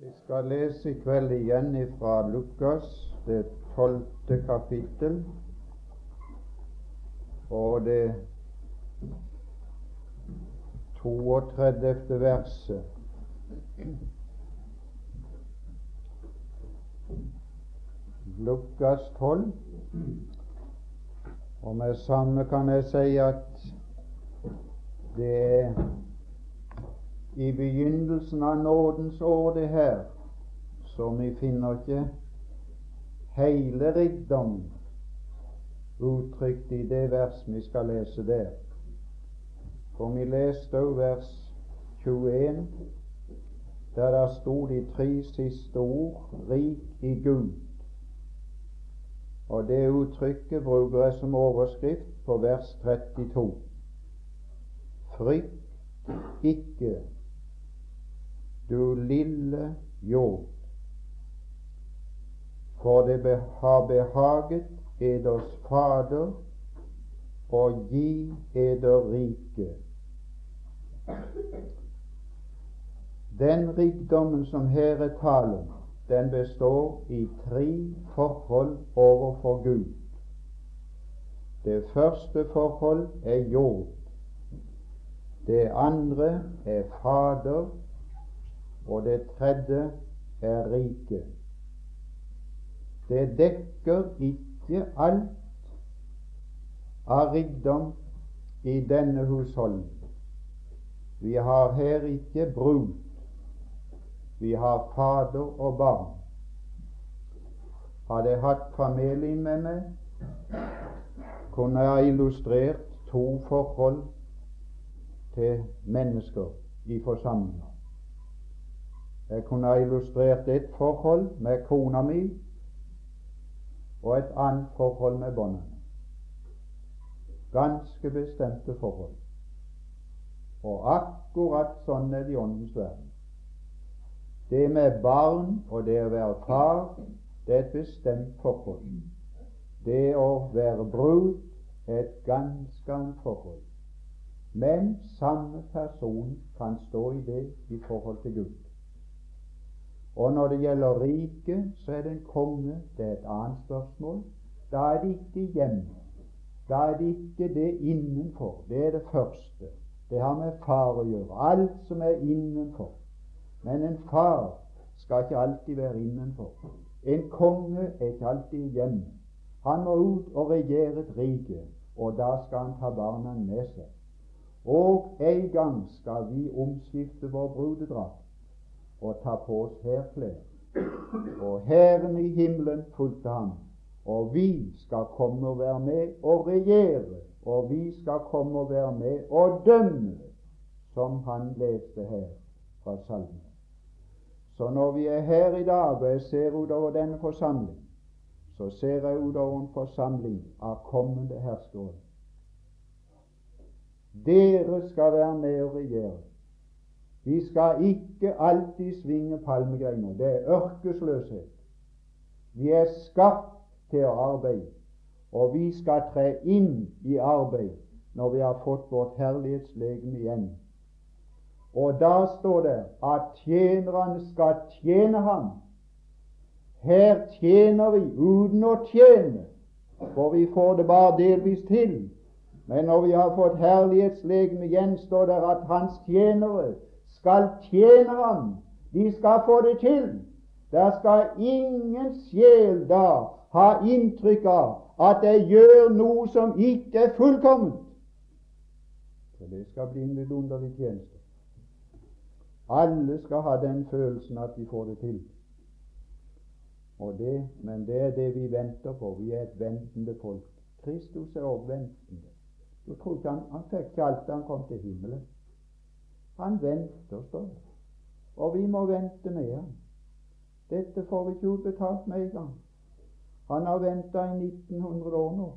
Vi skal lese i kveld igjen fra Lukas, det tolvte kapittel, og det 32. verset. Lukas 12. Og med samme kan jeg si at det er i begynnelsen av nådens år, det her, så vi finner ikke hele rikdom uttrykt i det vers vi skal lese der. For vi leste òg vers 21, der det sto de tre siste ord 'rik i Gud'. Og det uttrykket bruker jeg som overskrift på vers 32. Frykt ikke, du lille jord, for det har behaget eders Fader å gi eder rike. Den rikdommen som her er tale om, den består i tre forhold overfor Gud. Det første forhold er jord. Det andre er Fader, og det tredje er riket. Det dekker ikke alt av rikdom i denne husholden. Vi har her ikke brud, vi har fader og barn. Hadde jeg hatt familien med meg, kunne jeg illustrert to forhold til mennesker i forsamlinger. Jeg kunne ha illustrert et forhold med kona mi og et annet forhold med båndene. Ganske bestemte forhold. Og akkurat sånn er det i Åndens verden. Det med barn og det å være far, det er et bestemt forhold. Det å være brud er et ganske annet forhold. Men samme person kan stå i det i forhold til Gud. Og når det gjelder riket, så er det en konge. Det er et annet spørsmål. Da er det ikke hjemme. Da er det ikke det innenfor. Det er det første. Det har med far å gjøre. Alt som er innenfor. Men en far skal ikke alltid være innenfor. En konge er ikke alltid hjemme. Han må ut og regjere et rike, og da skal han ta barna med seg. Og en gang skal vi omskifte vår brudedrakt og ta på oss hærklær. Og Herren i himmelen fulgte ham, og vi skal komme og være med og regjere, og vi skal komme og være med og dømme, som han leste her fra salmen. Så når vi er her i dag, og jeg ser utover denne forsamling, så ser jeg utover en forsamling av kommende herskere. Dere skal være med og regjere. Vi skal ikke alltid svinge palmegreiner. Det er ørkesløshet. Vi er skapt til å arbeide, og vi skal tre inn i arbeid når vi har fått vårt herlighetslegeme igjen. Og da står det at tjenerne skal tjene ham. Her tjener vi uten å tjene, for vi får det bare delvis til. Men når vi har fått herlighetslegeme igjen, står det at hans tjenere skal tjene ham. De skal få det til. Der skal ingen sjel da ha inntrykk av at jeg gjør noe som ikke er fullkomment. For det skal bli en vidunderlig tjeneste. Alle skal ha den følelsen at de får det til. Det, men det er det vi venter på. Vi er et ventende folk. Kristus er også ventende. Du tror ikke han, han fikk ikke alt da han kom til himmelen. Han venter, står. Og vi må vente med ham. Dette får vi ikke utbetalt med en gang. Han har venta i 1900 år nå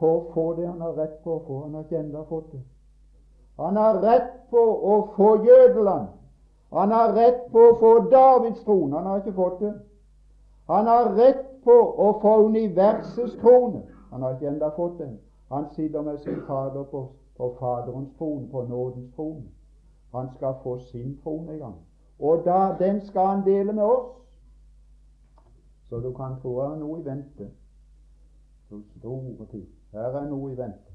på å få det han har rett på å få. Han har ikke ennå fått det. Han har rett på å få Jødeland. Han har rett på å få Davids trone. Han har ikke fått det. Han har rett på å få universets trone. Han har ikke ennå fått den. Han sitter med sin Fader på, på Faderens trone, på nådens trone. Han skal få sin trone en gang. Og da, den skal han dele med oss. Så du kan tro det er noe i vente. Så store tid. Her er noe i vente.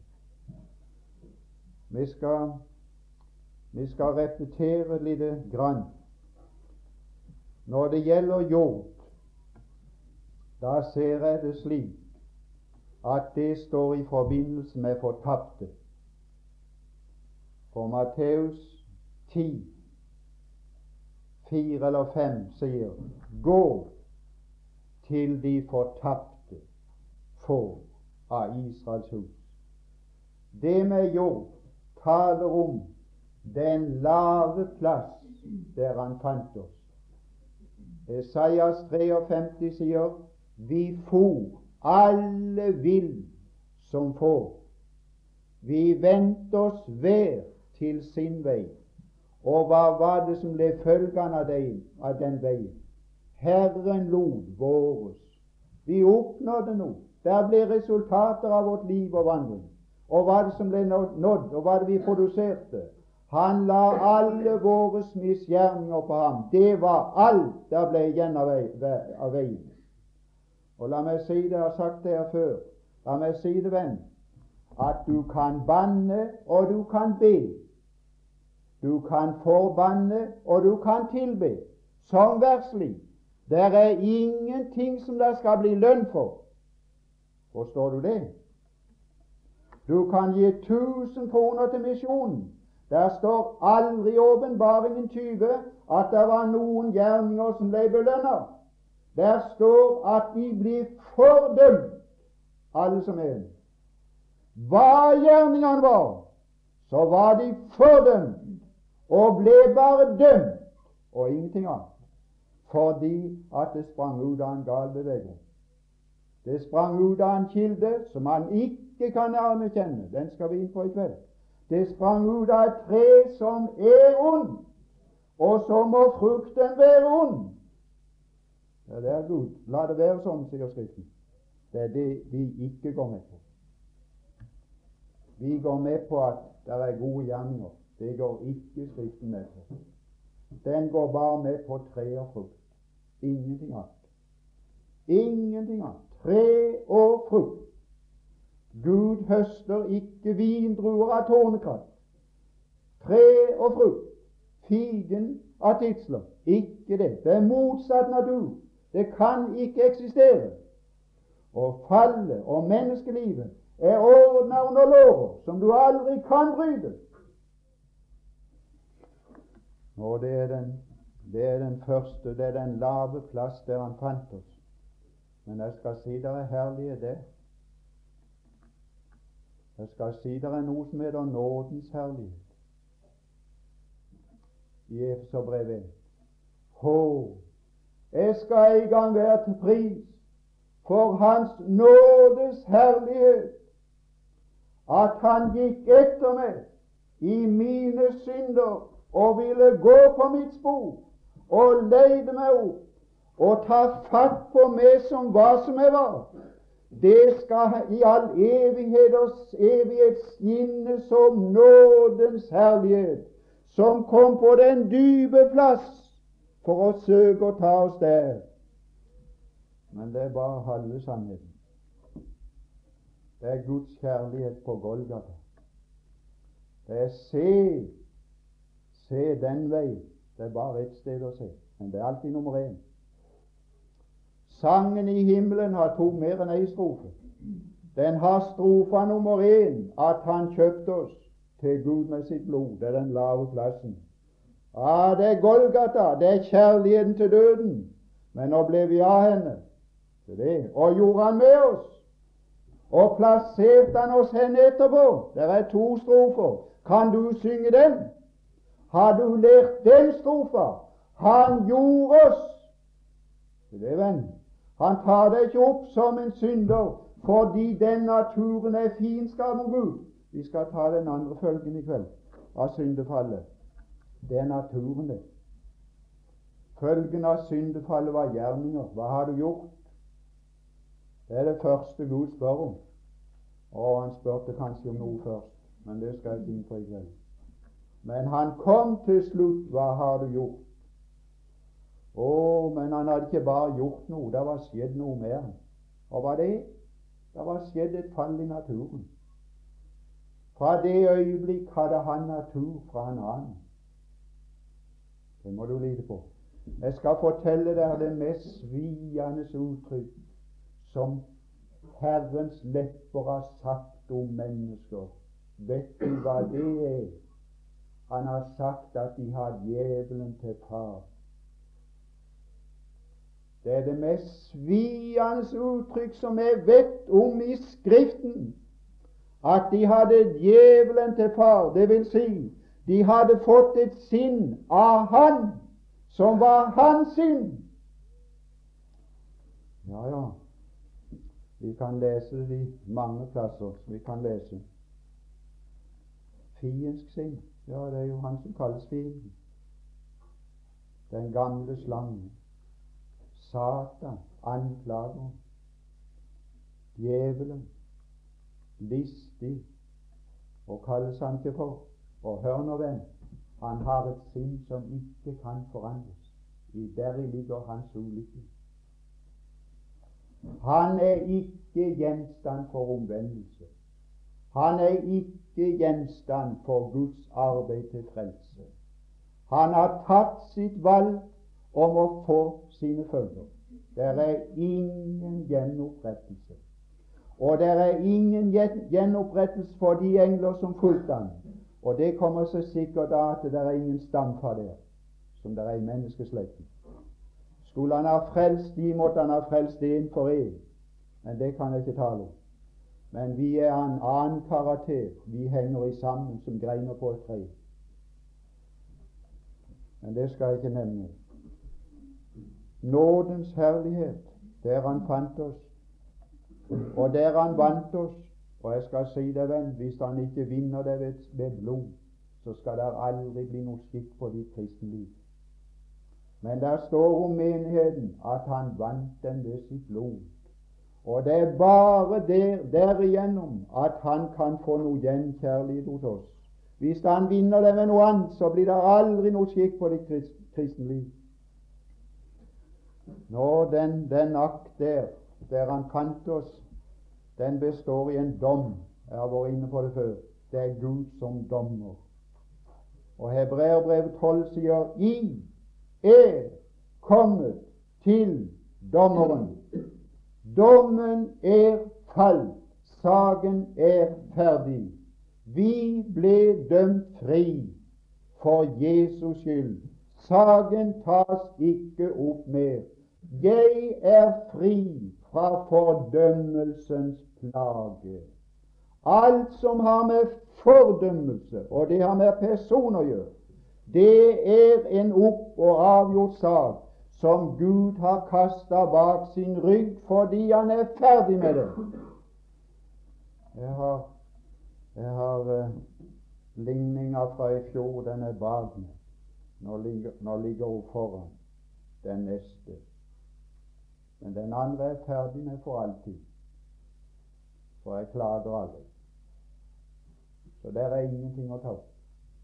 Vi skal, vi skal repetere lite grann. Når det gjelder jord, da ser jeg det slik at det står i forbindelse med fortapte. For Matteus 10, 4 eller fem, sier Gå til de fortapte få av Israels hus. Det med jord taler om den lave plass der han fant oss. Esaias 53 sier vi for alle vill som får. Vi vendte oss hver til sin vei. Og hva var det som ble følgene av den, av den veien? Herren lot våres. Vi oppnådde noe. Der ble resultater av vårt liv og vandring. Og hva det som ble nådd, og hva det vi produserte? Han la alle våre misgjerninger på ham. Det var alt der ble igjen av, veien. Og la meg si det, jeg har sagt det her før. La meg si det, venn, at du kan banne, og du kan be. Du kan forbanne, og du kan tilbe, som verslig. Der er ingenting som det skal bli lønn for. Forstår du det? Du kan gi 1000 kroner til misjonen. Der står aldri i åpenbaringen 20 at det var noen gjerninger som ble belønnet. Der står at de blir fordømt, alle som en. Hva gjerningene var, så var de fordømt og ble bare dømt og ingenting annet. Fordi at det sprang ut av en gal bevegelse. Det sprang ut av en kilde som han ikke kan anerkjenne. Den skal vi inn på i kveld. Det sprang ut av et tre som er ond, og så må frukten være ond. Ja, det er Gud. La det være sånn, sier Skriften. Det er det vi ikke går med på. Vi går med på at det er gode gjerninger. Det går ikke Skriften med på. Den går bare med på tre og frukt. Ingenting annet. Ingenting annet. Tre og frukt. Gud høster ikke vindruer av tårnekraft. Tre og frukt. Figen av tidsler. Ikke det. Det er motsatt natur. Det kan ikke eksistere. Og fallet og menneskelivet er ordna under lover som du aldri kan bryte. Og det er, den, det er den første, det er den lave plass der han fant oss. Men jeg skal si dere herlige det. Jeg skal si dere noe som heter nådens herlighet. I Efeserbrevet 1. Hå, jeg skal en gang være til pris for Hans nådes herlighet, at Han gikk etter meg i mine synder og ville gå på mitt spor og leide meg opp og ta fatt på meg som hva som jeg var. Det skal i all evigheters evighet skinne som nådens herlighet, som kom på den dype plass for å søke å ta oss der. Men det er bare halve sannheten. Det er Guds kjærlighet på Golgata. Det er se Se den vei. Det er bare ett sted å se, men det er alltid nummer én. Sangen i himmelen har to mer enn ei strofe. Den har strofa nummer én at Han kjøpte oss til Gud med sitt blod. Det er den lave plassen. Ja, det er Golgata. Det er kjærligheten til døden. Men nå ble vi av henne. Det. Og gjorde Han med oss. Og plasserte Han oss henne etterpå. Det er to strofer. Kan du synge den? Har du lært den strofa? Han gjorde oss det, venn. Han tar deg ikke opp som en synder fordi den naturen er fiendskap mot Gud. Vi skal ta den andre følgen i kveld av syndefallet. Det er naturen, det. Følgen av syndefallet var gjerninger. Hva har du gjort? Det er det første Gud spør om. Og han spurte kanskje om noe først, men det skal jeg ikke inn på i kveld. Men han kom til slutt. Hva har du gjort? Å, men han hadde ikke bare gjort noe, det var skjedd noe med ham. Og hva det? Det var skjedd et fall i naturen. Fra det øyeblikk hadde han natur fra en annen. Det må du lide på. Jeg skal fortelle deg det mest sviende uttrykk som Herrens lepper har sagt om mennesker. Vet du hva det er? Han har sagt at de har djevelen til far. Det er det mest sviende uttrykk som jeg vet om i Skriften. At de hadde djevelen til far. Det vil si, de hadde fått et sinn av Han som var hans sinn. Ja, ja, vi kan lese det i mange plasser. Vi kan lese fiendsk sinn. Ja, det er jo han som kalles fienden. Den gamle slangen. Satan, anklager. Djevelen, listig, og kalles han til for. Og hør nå, venn, han har et sinn som ikke kan forandres. I Deri ligger hans ulykke. Han er ikke gjenstand for omvendelse. Han er ikke gjenstand for Guds arbeid til frelse. Han har tatt sitt valg om å få sine følger. Det er ingen gjenopprettelse. Og det er ingen gjenopprettelse for de engler som fulgte ham. Og det kommer så sikkert av at det er ingen stamfar der, som det er i menneskeslekten. Skulle han ha frelst de, måtte han ha frelst en for en. Men det kan jeg ikke tale om. Men vi er en annen karakter. Vi henger i sammen som greiner på et tre. Men det skal jeg ikke nevne. Nådens herlighet, der han fant oss, og der han vant oss, og jeg skal si deg, venn, hvis han ikke vinner det ved, ved blod, så skal det aldri bli noe skikk på ditt kristenliv. Men der står om menigheten at han vant den ved sitt blod. Og det er bare der, derigjennom at han kan få noe gjenkjærlighet hos oss. Hvis han vinner det med noe annet, så blir det aldri noe skikk på ditt kristenliv. Nå, den, den akt der, der han fant oss, den består i en dom. Jeg har vært inne på det før. Det er Gud som dommer. Og Hebreerbrevet 12 sier I er kommet til dommeren. Dommen er falt. Saken er ferdig. Vi ble dømt fri for Jesus skyld. Saken tas ikke opp mer. Jeg er fri fra fordømmelsens plage. Alt som har med fordømmelse, og det har med person å gjøre, det er en opp- og avgjort sak som Gud har kasta bak sin rygg fordi han er ferdig med det. Jeg har, jeg har uh, ligninga fra i fjor. Den er bak meg. Nå ligger, hun foran den neste. Men den andre er ferdig med for alltid for jeg klager aldri. Så der er ingenting å ta opp.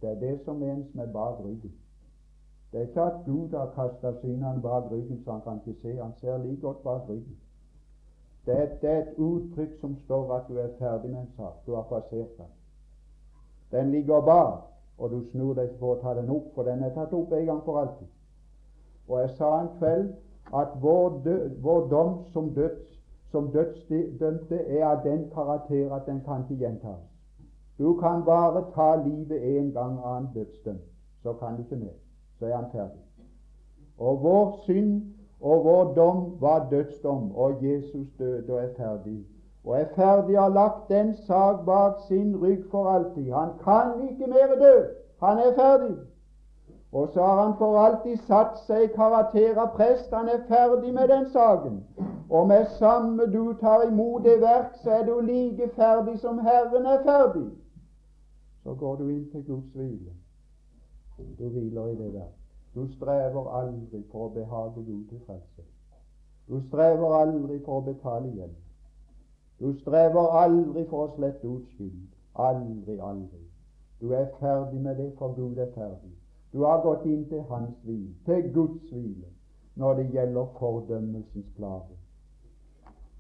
Det er det som menes med bak ryggen. Det er ikke at Gud har kasta synene bak ryggen så han kan ikke se. Han ser like godt bak ryggen. Det er, det er, et uttrykk som står at du er ferdig med en sak. Du har passert den. Den ligger bak, og du snur deg for å ta den opp, for den er tatt opp en gang for alltid. Og jeg sa en kveld at vår, dø, vår dom som døds som dødsdømte er av den karakter at den kan ikke gjentas. Du kan bare ta livet en gang av en dødsdømt, så kan du ikke mer. Så er han ferdig. Og vår synd og vår dom var dødsdom, og Jesus døde og er ferdig. Og er ferdig har lagt den sak bak sin rygg for alltid. Han kan ikke mer dø. Han er ferdig. Og så har han for alltid satt seg i karakter av prest. Han er ferdig med den saken. Og med samme du tar imot det verk, så er du like ferdig som Herren er ferdig. Så går du inn til Guds hvile. Du hviler i det der. Du strever aldri for å behage Gud til frelse. Du strever aldri for å betale igjen. Du strever aldri for å slette ut skyld. Aldri, aldri. Du er ferdig med det, for Gud er ferdig. Du har gått inn til Hans hvile, til Guds hvile. når det gjelder fordømmelsens plage.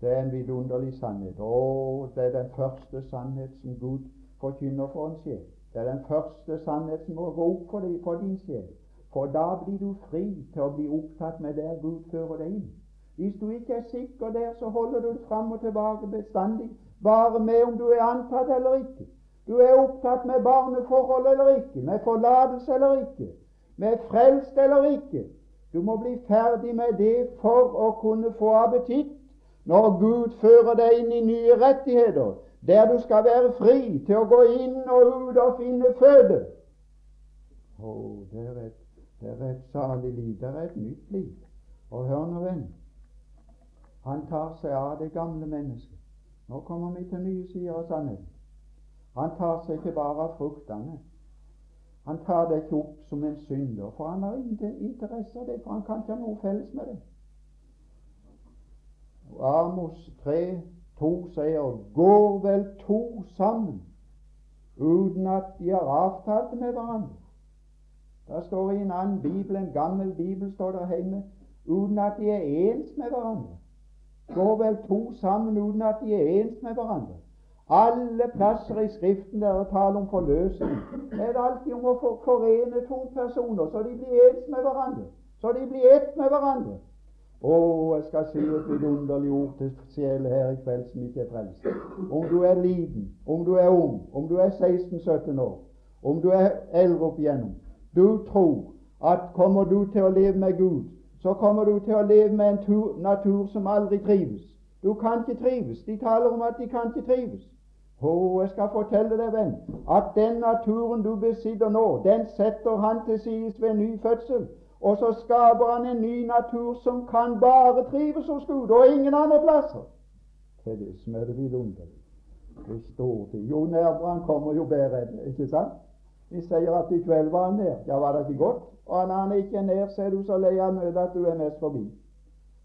Det er en vidunderlig sannhet. Å, det er den første sannhet som Gud forkynner for en sjel. Det er den første sannheten må gå opp for, deg, for din sjel. For da blir du fri til å bli opptatt med der Gud fører deg inn. Hvis du ikke er sikker der, så holder du det fram og tilbake bestandig, bare med om du er antatt eller ikke. Du er opptatt med barneforhold eller ikke, med forlatelse eller ikke, med frelst eller ikke. Du må bli ferdig med det for å kunne få appetitt når Gud fører deg inn i nye rettigheter, der du skal være fri til å gå inn og ut og finne føde. Å, oh, det er et, det er et salig liv. Det er et nytt liv. Og hør nå, venn. Han tar seg av det gamle mennesket. Nå kommer vi til nye sider av sannheten. Han tar seg ikke bare av fruktene. Han tar det ikke opp som en synder, for han har ingen interesse av det, for han kan ikke ha noe felles med det. Amos 3, 2 sier går vel to sammen uten at de har avtalt med hverandre. Det står i en annen bibel, en gammel bibel, står der hjemme, uten at de er ens med hverandre. Går vel to sammen uten at de er ens med hverandre. Alle plasser i Skriften der det taler om forløsning, er det alltid om å forene to personer, så de blir ens med hverandre. Så de blir ett med hverandre. Å, jeg skal si et vidunderlig ord til sjelen her i kveld som ikke er frelst. Om du er liten, om du er ung, om du er 16-17 år, om du er eldre opp igjennom, du tror at kommer du til å leve med Gud, så kommer du til å leve med en tur, natur som aldri trives. Du kan ikke trives. De taler om at de kan ikke trives. Å, jeg skal fortelle deg, venn, at den naturen du besitter nå, den setter han til side ved ny fødsel. Og så skaper han en ny natur som kan bare trives hos Gud, og ingen andre plasser. Det er det som er det vidunderlige. Står til Jo nærmere han kommer, jo bedre er det. Ikke sant? Vi sier at i kveld var han nær. Ja, var det ikke godt? Og når han ikke er nær, så er du så lei av møtet at du er mest forbi.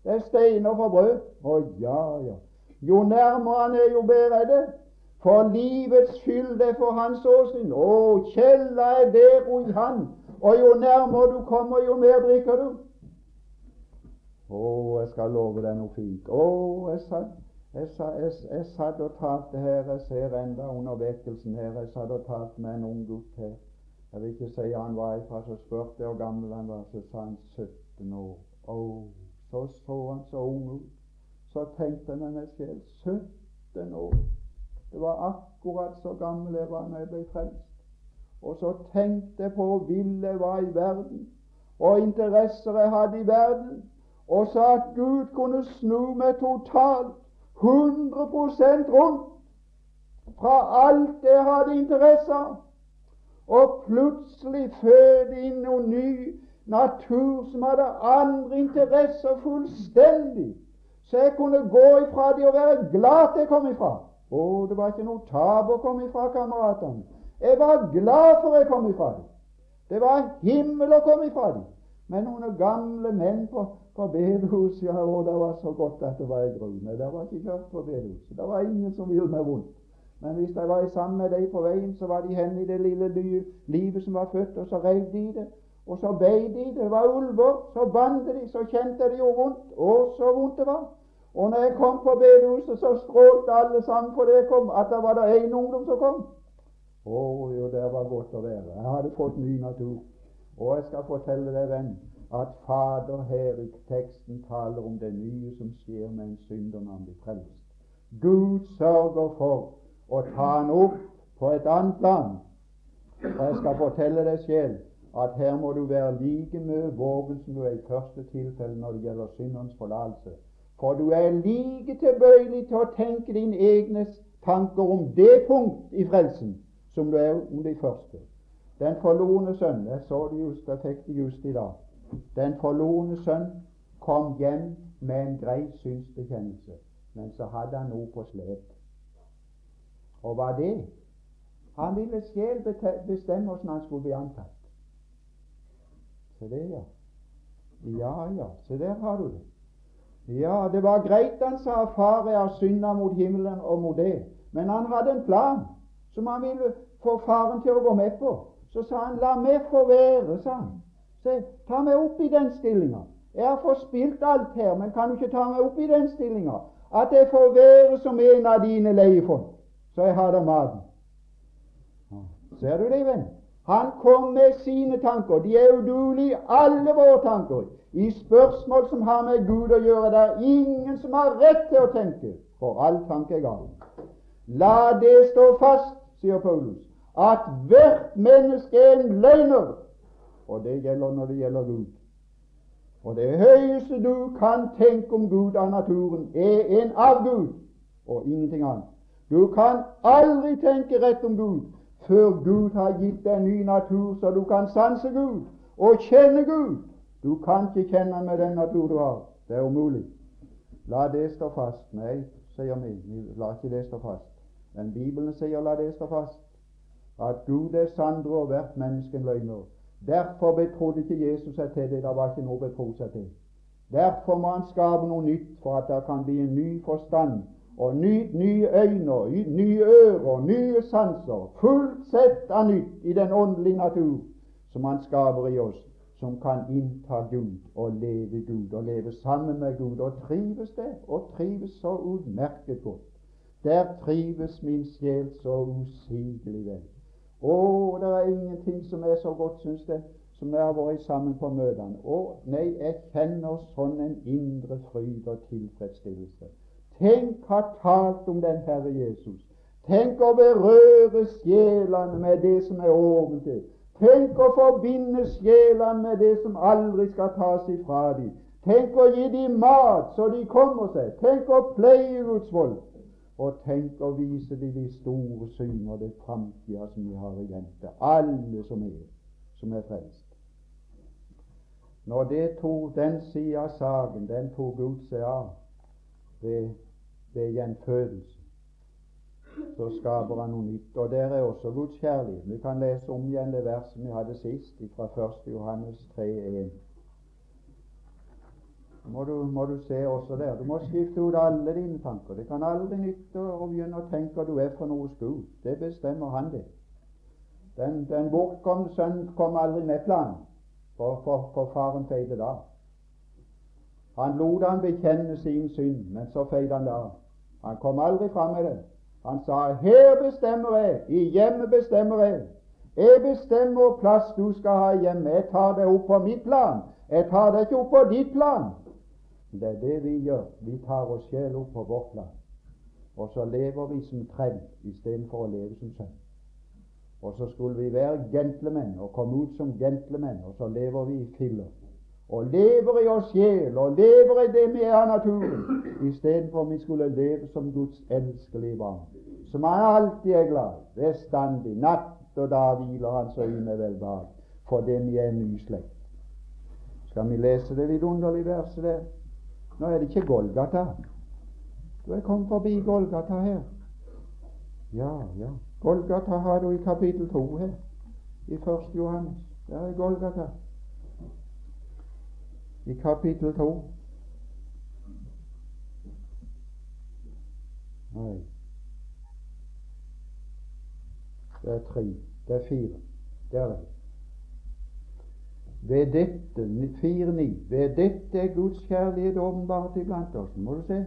Det er steiner for brød. Å ja, ja. Jo nærmere han er, jo bedre er det. For livets skyld er for hans åsyn. Å, kjella er der i han og jo nærmere du kommer, jo mer drikker du. Å, jeg skal love deg noe fint. Å, jeg satt, jeg, jeg, jeg satt og talte her, jeg ser enda under vekkelsen her, jeg satt og talte med en ung gutt her. Jeg vil ikke si han var ifra, så spurte jeg hvor gammel han var, så sa han 17 år. Å, så så han så ung ut. Så tenkte jeg med meg selv 17 år. Det var akkurat så gammel jeg var da jeg ble frelst. Og så tenkte jeg på vill jeg var i verden, og interesser jeg hadde i verden, og sa at Gud kunne snu meg totalt 100% rundt fra alt jeg hadde interesse av, og plutselig føde inn noen ny natur som hadde andre interesser fullstendig, så jeg kunne gå ifra det og være glad til jeg kom ifra. Å, det var ikke noe tap å komme ifra, kameratene. Jeg var glad for jeg kom ifra dem. Det var himmel å komme ifra dem. Men noen gamle menn på, på bedehuset ja, det var så godt at det var i grunn. Det var ikke kjørt på bedehuset. Det var ingen som ville meg vondt. Men hvis jeg var sammen med dem på veien, så var de hen i det lille livet som var født, og så rev de det. Og så beit de. Det var ulver. Så bandt de, så kjente de jo vondt. Og så vondt det var. Og når jeg kom på bedehuset, så strålte alle sammen fordi det kom, at det var det én ungdom som kom. Å, jo, det var godt å være. Jeg hadde fått ny natur. Og jeg skal fortelle deg, venn, at Fader her i teksten taler om det nye som skjer med en synder når han blir frelst. Gud sørger for å ta han opp på et annet land. Og jeg skal fortelle deg selv at her må du være like mye våken som du er i første tilfelle når det gjelder syndens forlatelse. For du er like tilbøyelig til å tenke dine egne tanker om det punkt i frelsen som du er om de første. Den forlorne sønn Jeg så det just, jeg fikk det just i dag. Den forlorne sønn kom hjem med en grei synsbekjennelse, men så hadde han noe på slep. Og hva det? Han ville selv bestemme hvordan han skulle bli antatt. Se det, ja. Ja, ja, se der har du det. Ja, det var greit, han sa, far, jeg har synda mot himmelen og mot det. Men han hadde en plan som han ville få faren til å gå med på. Så sa han, 'La meg få være', sa han. Se, ta meg opp i den stillinga. Jeg har forspilt alt her, men kan du ikke ta meg opp i den stillinga? At jeg får være som en av dine leiefolk, så jeg har da maten. Ser du det, venn? Han kom med sine tanker. De er udugelige, alle våre tanker. I spørsmål som har med Gud å gjøre, det er ingen som har rett til å tenke, for all tanke er gal. La det stå fast, sier Paulus, at hvert menneske er en løgner. Og det gjelder når det gjelder Gud. Og det høyeste du kan tenke om Gud av naturen, er en avgud og ingenting annet. Du kan aldri tenke rett om Gud før Gud har gitt deg en ny natur, så du kan sanse Gud og kjenne Gud. Du kan ikke kjenne med den natur du har. Det er umulig. La det stå fast. Nei, sier vi la ikke det stå fast. Men Bibelen sier la det stå fast. At Gud er sandre og hvert menneske en løgner. Derfor betrodde ikke Jesus seg til det. Det var ikke noe å betro seg til. Derfor må han skape noe nytt for at det kan bli en ny forstand og ny, nye øyne, nye ører, nye sanser. Fullt sett av nytt i den åndelige natur som han skaper i oss, som kan innta Gud og leve Gud og leve sammen med Gud og trives det, og trives så utmerket godt. Der trives min sjel så usigelig vel. Å, det er ingenting som er så godt, syns jeg, som når jeg har vært sammen på møtene. Å, nei, jeg kjenner sånn en indre fryd og tilfredsstillelse. Tenk ha talt om den Herre Jesus. Tenk å berøre sjelene med det som er ordentlig. Tenk å forbinde sjelene med det som aldri skal tas ifra dem. Tenk å gi dem mat så de kommer seg. Tenk å pleie Guds folk. Og tenk å vise de de store syner, det framtida som vi har igjen til alle som er, som er frelst. Når det tok den sida av saken, den tok Gud seg av ved, ved gjenfødelse, så skaper han noe nytt. Og der er også Guds kjærlighet. Vi kan lese om igjen det verset vi hadde sist, fra 1. Johannes 3,1 må du, må du se også der. Du må skifte ut alle dine tanker. Det kan aldri nytte å begynne å tenke at du er for noe Gud. Det bestemmer han det. Den, den bortkomne sønnen kom aldri med planen, for, for, for faren feide da. Han lot han bekjenne sin synd, men så feide han da. Han kom aldri fram med det. Han sa 'Her bestemmer jeg, i hjemmet bestemmer jeg'. Jeg bestemmer plass du skal ha hjemme. Jeg tar deg opp på mitt plan. Jeg tar deg ikke opp på ditt plan. Det er det vi gjør. Vi tar oss sjel opp på vårt land. Og så lever vi som trell istedenfor å leve som sønn. Og så skulle vi være gentlemen og komme ut som gentlemen, og så lever vi i filler. Og lever i oss sjel, og lever i det vi er av naturen, istedenfor vi skulle leve som Guds elskelige barn, som han alltid er glad i, bestandig. Natt og dag hviler hans øyne velbehag, fordi vi er en ny slekt. Skal vi lese det vidunderlige verset der? Nå er det ikke Golgata. Du er kommet forbi Golgata her. Ja, ja. Golgata har du i kapittel 2 her, i 1. Johannes. Der er Golgata. I kapittel 2. Nei. Det er tre. Det er fire. Der er det. Ved dette 4.9. Ved dette er Guds kjærlighet åpenbart iblant oss. Må du se.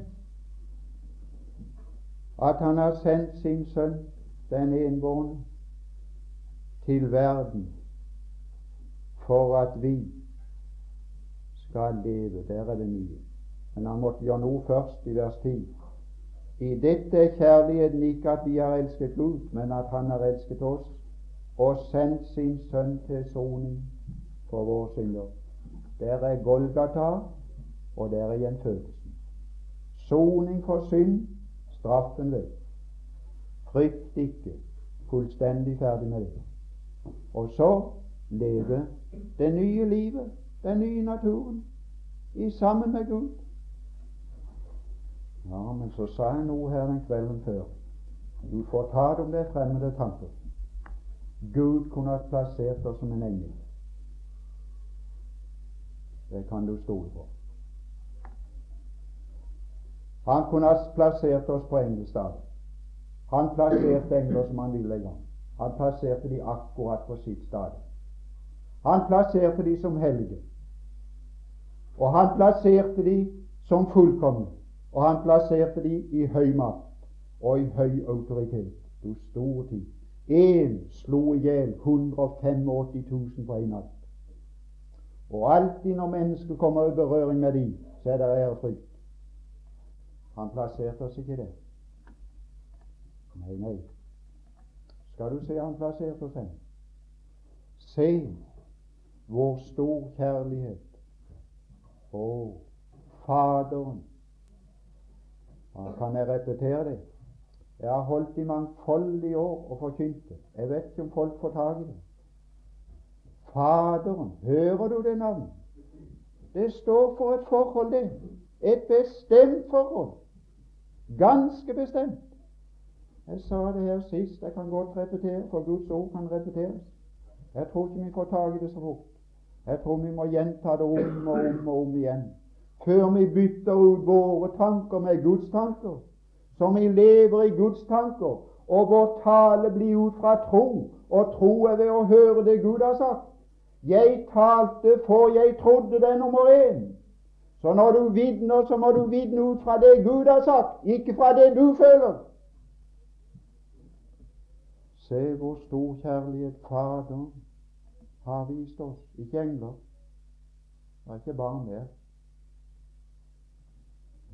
At Han har sendt sin Sønn, den enbårne, til verden for at vi skal leve. Der er det nye. Men han måtte gjøre noe først, i vers 10. I dette er kjærligheten ikke at vi har elsket Gud, men at Han har elsket oss og sendt sin Sønn til soning for våre synder. Der er Golgata, og der er gjenfødelsen. Soning for synd, straffen ved. Frykt ikke. Fullstendig ferdig med det. Og så leve det nye livet, den nye naturen, i sammen med Gud. Ja, men så sa jeg noe her den kvelden før. Du får ta det om det er fremmede tanker. Gud kunne ha plassert oss som en engel. Det kan du stole på. Han kunne ha plassert oss på engelstaden. Han plasserte engler som han ville en. Han plasserte de akkurat på sitt sted. Han plasserte de som hellige. Og han plasserte de som fullkomne. Og han plasserte de i høy makt og i høy autoritet. Du store tid. Én slo i hjel 185 000 på en natt. Og alltid når mennesket kommer i berøring med dem, så er det ærefrykt. Han plasserte oss ikke der. Nei, nei. Skal du se han plasserte oss hen? Se vår stor kjærlighet. Å, Faderen. Han kan jeg repetere det? Jeg har holdt i mangfoldige år og forkynt det. Jeg vet ikke om folk får tak i det. Faderen. Hører du det navnet? Det står for et forhold, det. Et bestemt forhold. Ganske bestemt. Jeg sa det her sist. Jeg kan godt repetere, for Guds ord kan repeteres. Jeg tror ikke vi får tak i det så fort. Jeg tror vi må gjenta det om og om og om igjen før vi bytter ut våre tanker med Guds tanker, så vi lever i Guds tanker, og vår tale blir ut fra tro, og tro er ved å høre det Gud har sagt. Jeg talte for jeg trodde det er nummer én. Så når du vitner, så må du vitne ut fra det Gud har sagt, ikke fra det du føler. Se hvor stor kjærlighet Fader har vist oss. Ikke engler. Det er ikke barn der.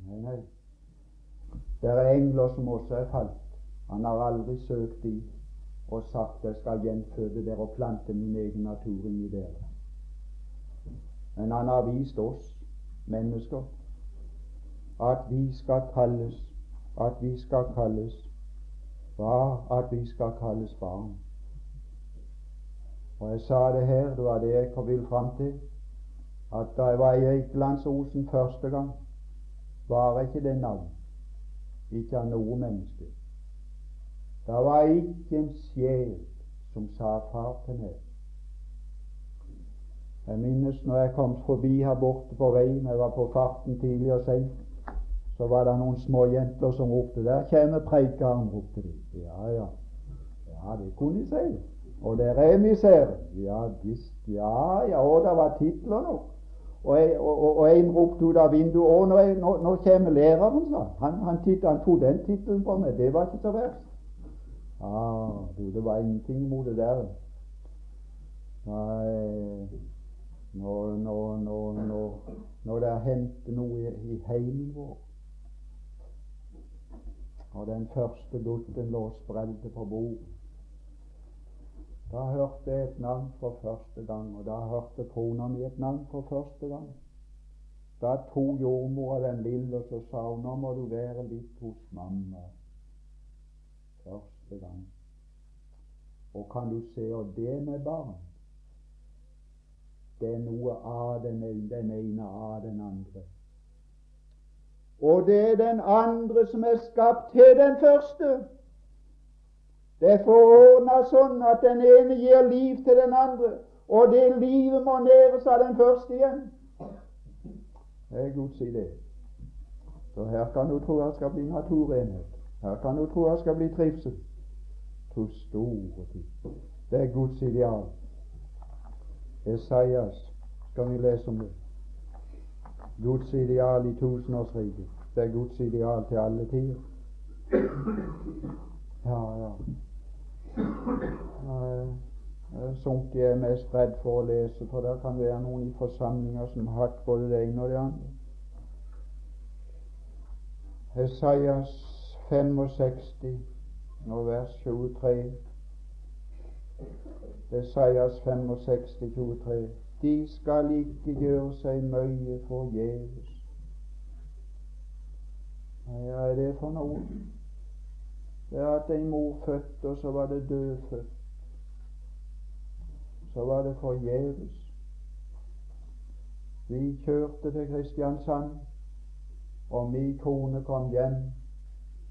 Nei, nei. Det er engler som også er falt. Han har aldri søkt de og sagt jeg skal gjenføde dere og plante min egen natur inni dere. Men han har vist oss mennesker at vi skal kalles at vi skal kalles hva? At vi skal kalles barn. Og jeg sa det her, det var det jeg vil fram til, at da jeg var i Eikelandsosen første gang, var ikke det navn, ikke av noe menneske. Det var ikke en sjel som sa far til meg. Jeg minnes når jeg kom forbi her borte på veien, jeg var på farten tidlig og seint, så var det noen små jenter som ropte 'Der kommer preikeren', ropte de. Ja, ja. Ja, det kunne de si. Og der er vi, Ja, visst. Ja, ja, og det var titler nok. Og, jeg, og, og en ropte ut av vinduet 'Å, nå, nå, nå kommer læreren', sa han. Han, han, han tok den tittelen på meg. Det var ikke så verst. Ah, det var ingenting mot det der. Nei, når, når, når, når, når det har hendt noe i, i heimen vår og den første gutten lå sprellet på bordet da hørte jeg et navn for første gang, og da hørte kona mi et navn for første gang. Da tok jordmora den lille, og så sa hun nå må du være litt hos mamma. Første gang. Og kan du se, og det med barn Det er noe av den ene, den ene av den andre. Og det er den andre som er skapt til den første. Det er forordna sånn at den ene gir liv til den andre, og det livet må næres av den første igjen. Det er Guds idé. Så her kan du tro det skal bli naturenhet. Her kan du tro det skal bli trivsel. To store ting. Det er Guds ideal. Esaias skal vi lese om det. Guds ideal i tusenårsriket. Det er Guds ideal til alle tider. Ja, ja. Sånt jeg er mest redd for å lese, for det kan være noen i forsamlinger som har hatt både det ene og det andre. Esaias 65 og vers 23. Esaias 65, 23. De skal ikke gjøre seg mye forgjeves. Hva er det for noe? Det er at en mor født, og så var det dødfødt. Så var det forgjeves. Vi kjørte til Kristiansand, og min kone kom hjem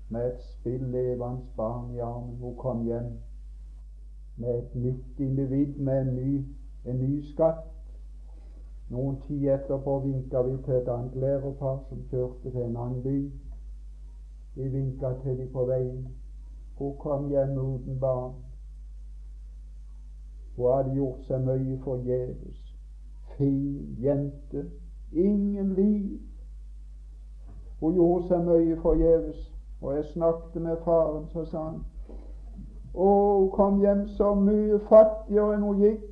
med et spillevende barn i armen. Hun kom hjem med et nytt individ, med en ny, en ny skatt. Noen tid etterpå vinka vi til et annet lærerpar som kjørte til en annen by. Vi vinka til dem på veien. Hun kom hjem uten barn. Hun hadde gjort seg mye forgjeves. Fin jente, Ingen liv. Hun gjorde seg mye forgjeves. Og jeg snakket med faren, så sa han Å, hun kom hjem så mye fattigere enn hun gikk,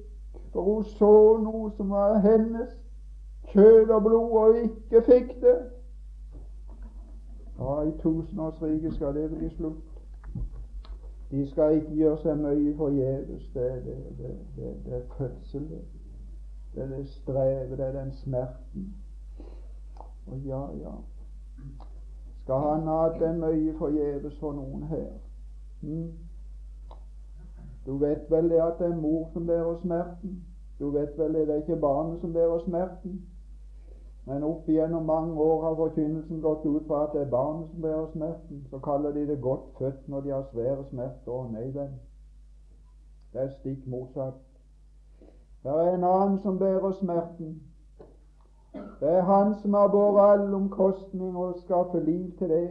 for hun så noe som var hennes kjød og blod, og ikke fikk det. Ja, i tusenårsriket skal det bli slutt. De skal ikke gjøre seg mye forgjeves. Det, det, det, det, det er fødsel, det. Det er det strevet, det er den smerten. Og ja, ja Skal han ha hatt den mye forgjeves for noen her? Hmm? Du vet vel det at det er mor som bærer smerten? Du vet vel det, det er ikke barnet som bærer smerten? Men opp igjennom mange år har forkynnelsen gått ut på at det er barnet som bærer smerten. Så kaller de det godt født når de har svære smerter. Å nei vel. Det er stikk motsatt. Det er en annen som bærer smerten. Det er han som har båret all omkostning og skaffet liv til det.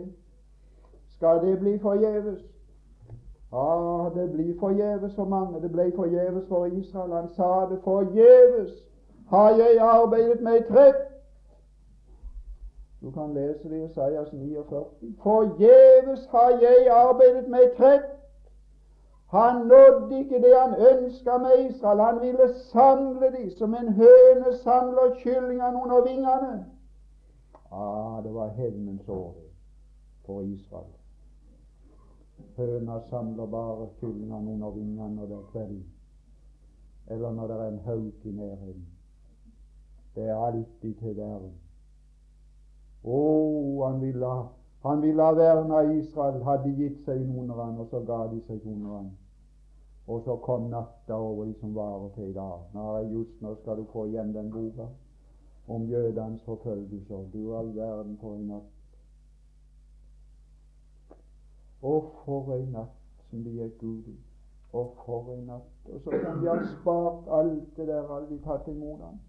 Skal det bli forgjeves? Ja, det blir forgjeves for mange. Det ble forgjeves for Israel. Han sa det forgjeves har jeg arbeidet meg trett du kan lese det i Isaias 49. Forgjeves har jeg arbeidet meg trett. Han nådde ikke det han ønska med Israel. Han ville samle dem som en høne samler kyllingene under vingene. Ah, det var hevnens år for Israel. Høna samler bare kyllingene under vingene når det er kveld, eller når det er en hauk i nærheten. Det er alltid til verden. Oh, han ville, han ville ha verna Israel, hadde gitt seg under han, og så ga de seg under han. Og så kom natta over de som varer til i dag. Nå, just nå skal du få igjen den boka om jødenes forfølgelser. Du all verden for en natt. Og for en natt som de gikk ut i. Og for en natt. Og så kan de ha spart alt det der, alle de tatt imot ham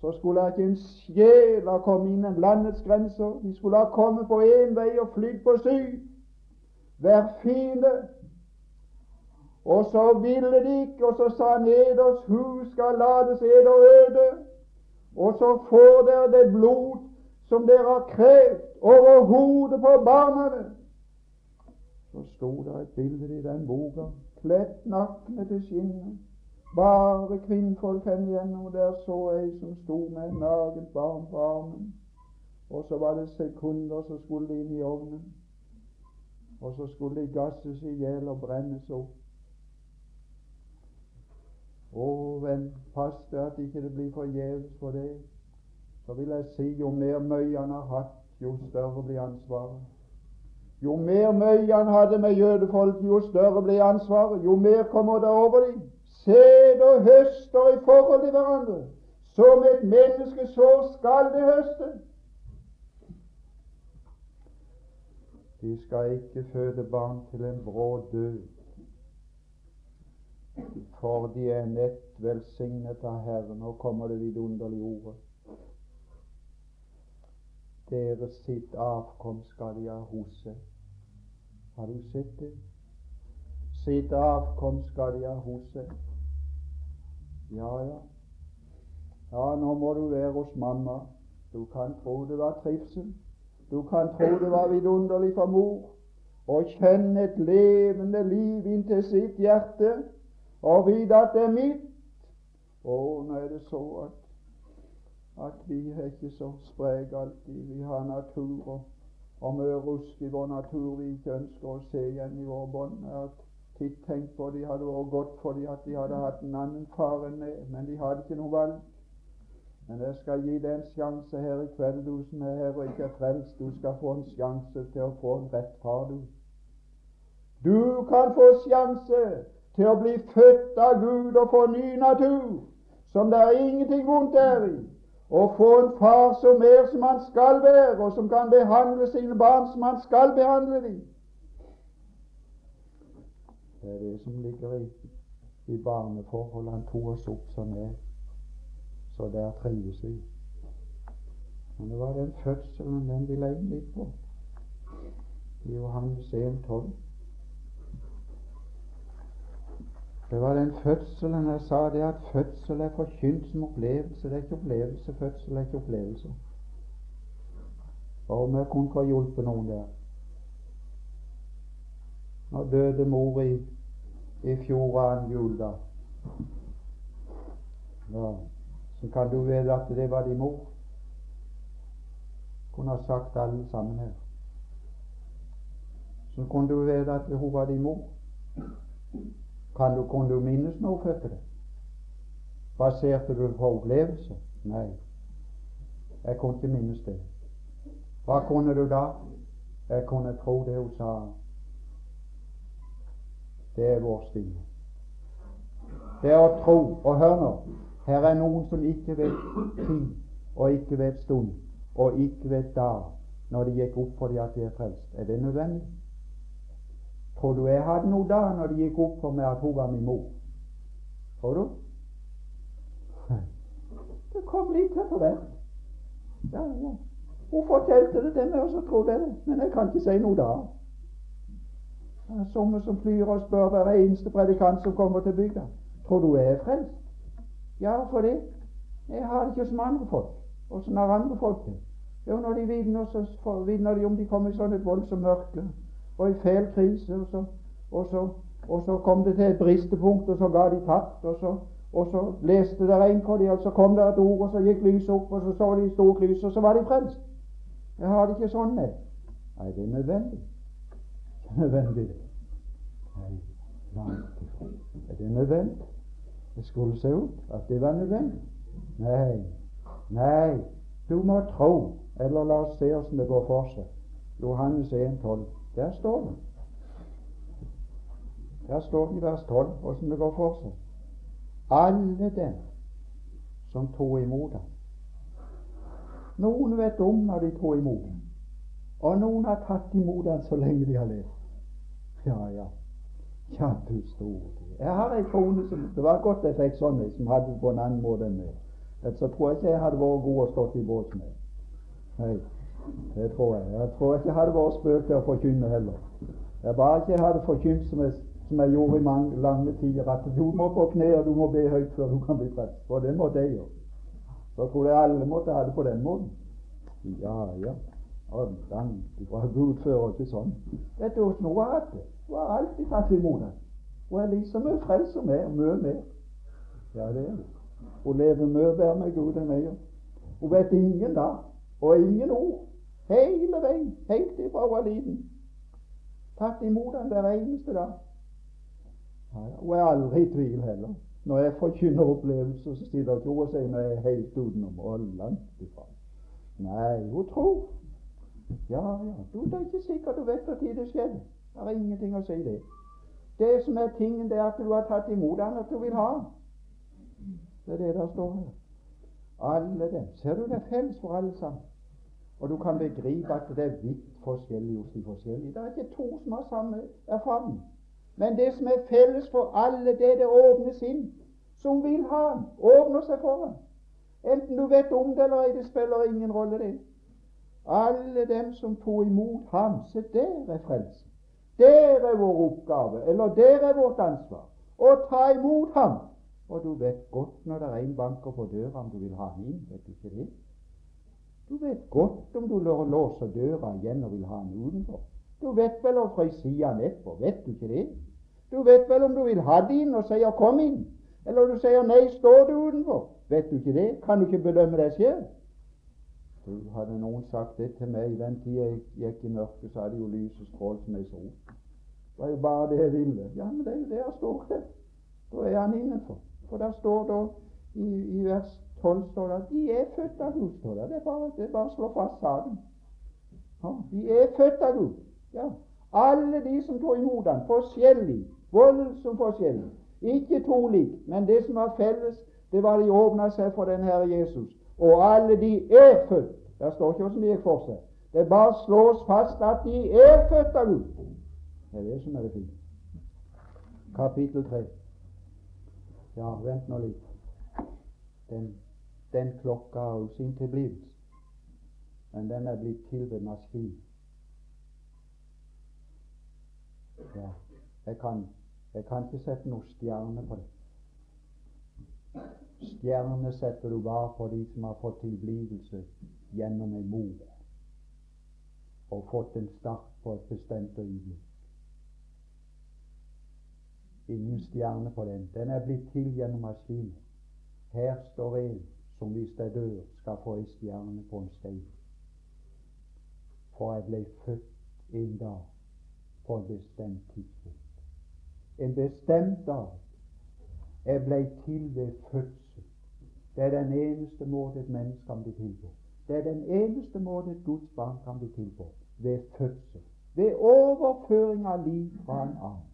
så skulle ikke en sjel ha kommet innen landets grenser. De skulle ha kommet på én vei og flydd på syv. Hver fiende. Og så ville de ikke, og så sa han eders hus skal lades eder øde. Og så får dere det blod som dere har krevd, over hodet på barna. Så sto det et bilde i den boka, kledd nakne til skinnet. Bare kvinnfolk hen igjennom, og der så ei som sto med et nagent barn på armen. Og så var det sekunder, så skulle de inn i ovnen. Og så skulle de gasses i hjel og brennes opp. Å, vent fast at ikke det blir forgjeves for det. Så vil jeg si, jo mer møye han har hatt, jo større blir ansvaret. Jo mer møye han hadde med jødefolket, jo større blir ansvaret. Jo mer kommer det over dem sæd og høster i forhold til hverandre. Som et menneske så skal det høste. De skal ikke føde barn til en brå død, for de er nett velsignet av Herren. Nå kommer det vidunderlige ordet. Deres sitt avkom skal de ha hos seg. Har du sett det? Sitt avkom skal de ha hos seg. Ja, ja. Ja, nå må du være hos mamma. Du kan tro det var trivsel. Du kan tro det var vidunderlig for mor å kjenne et levende liv inntil sitt hjerte og vite at det er mitt. Å, nå er det så at, at vi er ikke så spreke alltid. Vi har naturer og mye rusk i vår natur vi ikke ønsker å se igjen i våre bånd. At Titt tenk på de hadde vært godt fordi at de hadde hatt en annen far enn meg, men de hadde ikke noe valg. Men jeg skal gi deg en sjanse her i kveld, du som er her og ikke er frelst. Du skal få en sjanse til å få en rett far, du. Du kan få sjanse til å bli født av Gud og få ny natur, som det er ingenting vondt der i. Og få en far som er som han skal være, og som kan behandle sine barn som han skal behandle dem. Det er det som ligger i, i barneforholdet. Han tok oss opp som er. Så der trives vi. Men det var den fødselen den vi legge litt på. I Johannes 1,12. Det var den fødselen jeg sa, det at fødsel er forkynt som opplevelse. Det er ikke opplevelse. Fødsel er ikke opplevelse. Og om jeg kunne få hjulpet noen der. Nå døde mor i, i fjor annen juledag. Ja, så kan du vite at det var din mor. Kunne ha sagt alle sammen her. Så kunne du vite at hun var din mor. Kan du, kunne du minnes noe hun det? Baserte du på opplevelse? Nei, jeg kunne ikke minnes det. Hva kunne du da? Jeg kunne tro det hun sa. Det er vår stil. Det er å tro. Og hør nå, her er noen som ikke vet tid, og ikke vet stund, og ikke vet dag, når de gikk opp for dem at de er frelst. Er det nødvendig? Tror du jeg hadde noe da når det gikk opp for meg at hun var min mor? Tror du? Det kom litt etter hvert. Ja, ja. Hun fortalte det til meg, og så trodde jeg det. Men jeg kan ikke si noe da. Det er somme som flyr og spør hver eneste predikant som kommer til bygda. Tror du jeg er frelst? Ja, for det. Jeg har det ikke som andre folk. Åssen har andre folk det? Jo, når de vitner, så vitner de om de kommer i sånn et voldsomt mørke og i fæl krise, og så, og, så, og så, kom det til et bristepunkt, og så ga de tapt, og så, og så leste der en for dem, og så kom det et ord, og så gikk lyset opp, og så så de stort lys, og så var de frelst. Jeg har det ikke sånn med. Nei, det er nødvendig. Det er nødvendig. Nei, langt ifra. Er det nødvendig? Det skulle se ut at det var nødvendig. Nei, nei, du må tro. Eller la oss se åssen det går for seg. Johannes 1, 12. Der står det. Der står det i vers 12 hvordan det går for seg. Alle dem som tok imot ham. Noen vet om når de tok imot ham, og noen har tatt imot ham så lenge de har levd. Ja, ja. Ja, du store Jeg har ei kone som Det var godt jeg fikk sånn ei som hadde det på en annen måte enn meg. Så tror jeg ikke jeg hadde vært god og stått i båt med. Nei. Det tror jeg. Jeg tror ikke jeg hadde vært spøk til å forkynne heller. Jeg bare ikke hadde forkynt som jeg, som jeg gjorde i mange, lange tider, at du må på kne og du må be høyt før du kan bli frelst. For det måtte jeg gjøre. Så jeg tror jeg alle måtte ha det på den måten. Ja, ja. Og langt ifra Gud fører ikke sånn. Vet du hvordan hun har hatt det? Hun har alltid tatt imot det. Hun er liksom mye frelst som meg, mye mer. Ja, det er hun. Hun lever mye bedre med Gud enn jeg gjør. Hun vet ingen da, og ingen ord. Hele veien, helt ifra hun var liten. Tatt imot han hver eneste dag. Ja. Hun er aldri i tvil heller. Når jeg forkynner opplevelser, så ikke hun og sier når jeg er helt utenom og langt ifra. Nei, hun tror. Ja, ja. Du, det er ikke sikkert du vet når det skjedde. Det er ingenting å si det. Det som er tingen, det er at du har tatt imot han, at du vil ha Det er det der står her. Alle dem. Ser du det er felles for alle sammen? Og du kan begripe at det er vidt forskjellig hos de forskjellige. Det er ikke to som har samme erfaring. Men det som er felles for alle, det er det åpne sinn, som vil ha den, åpner seg for ham. Enten du vet om det eller ei, det spiller ingen rolle, det. Alle dem som tok imot ham, se der er frelsen. Der er vår oppgave, eller der er vårt ansvar. Å ta imot ham. Og du vet godt når det er en banker på døra om du vil ha ham inn. Vet du ikke det? Du vet godt om du låser døra igjen og vil ha den utenfor. Du vet vel å fryse den etterpå, vet du ikke det? Du vet vel om du vil ha den inn og sier 'kom inn', eller du sier 'nei, står du utenfor'. Vet du ikke det? Kan du ikke bedømme deg selv? Du Hadde noen sagt det til meg i den tida jeg gikk i mørket, så hadde jo lyset strålt som ei sol. Det var jo bare det jeg ville. Ja, men det er jo det jeg står til. Da er han innenfor. For der står da i, i vers 12 står det at de er født av Gud. står det. Det er bare, det er bare å slå fast saken. Ja, de er født av Gud. Ja. Alle de som tok imot ham, forskjellig, voldsomt forskjellig. Ikke to lik, men det som var felles, det var de åpna seg for den Herre Jesus. Og alle de er født. Der står ikke hvordan de gikk for seg. Det bare slås fast at de er født av Gud. Det er det som er det fine. Kapittel 3. Ja, vent nå litt. Den den klokka har jo sin tilblivelse, men den er blitt til ved maskin. Ja, jeg kan, Jeg kan ikke sette noe stjerne på det. Stjerne setter du bare på de som har fått tilblivelse gjennom en mor og fått en start på et bestemt øyeblikk. Ingen stjerne på den. Den er blitt til gjennom maskinen. Her står en som hvis jeg dør, skal få ei stjerne på en stein. For jeg ble født en dag på et bestemt tidspunkt. En bestemt dag. Jeg ble til ved fødsel. Det er den eneste måte et menneske kan bli til på. Det er den eneste måte et Guds barn kan bli til på. Ved fødsel. Ved overføring av liv fra en annen.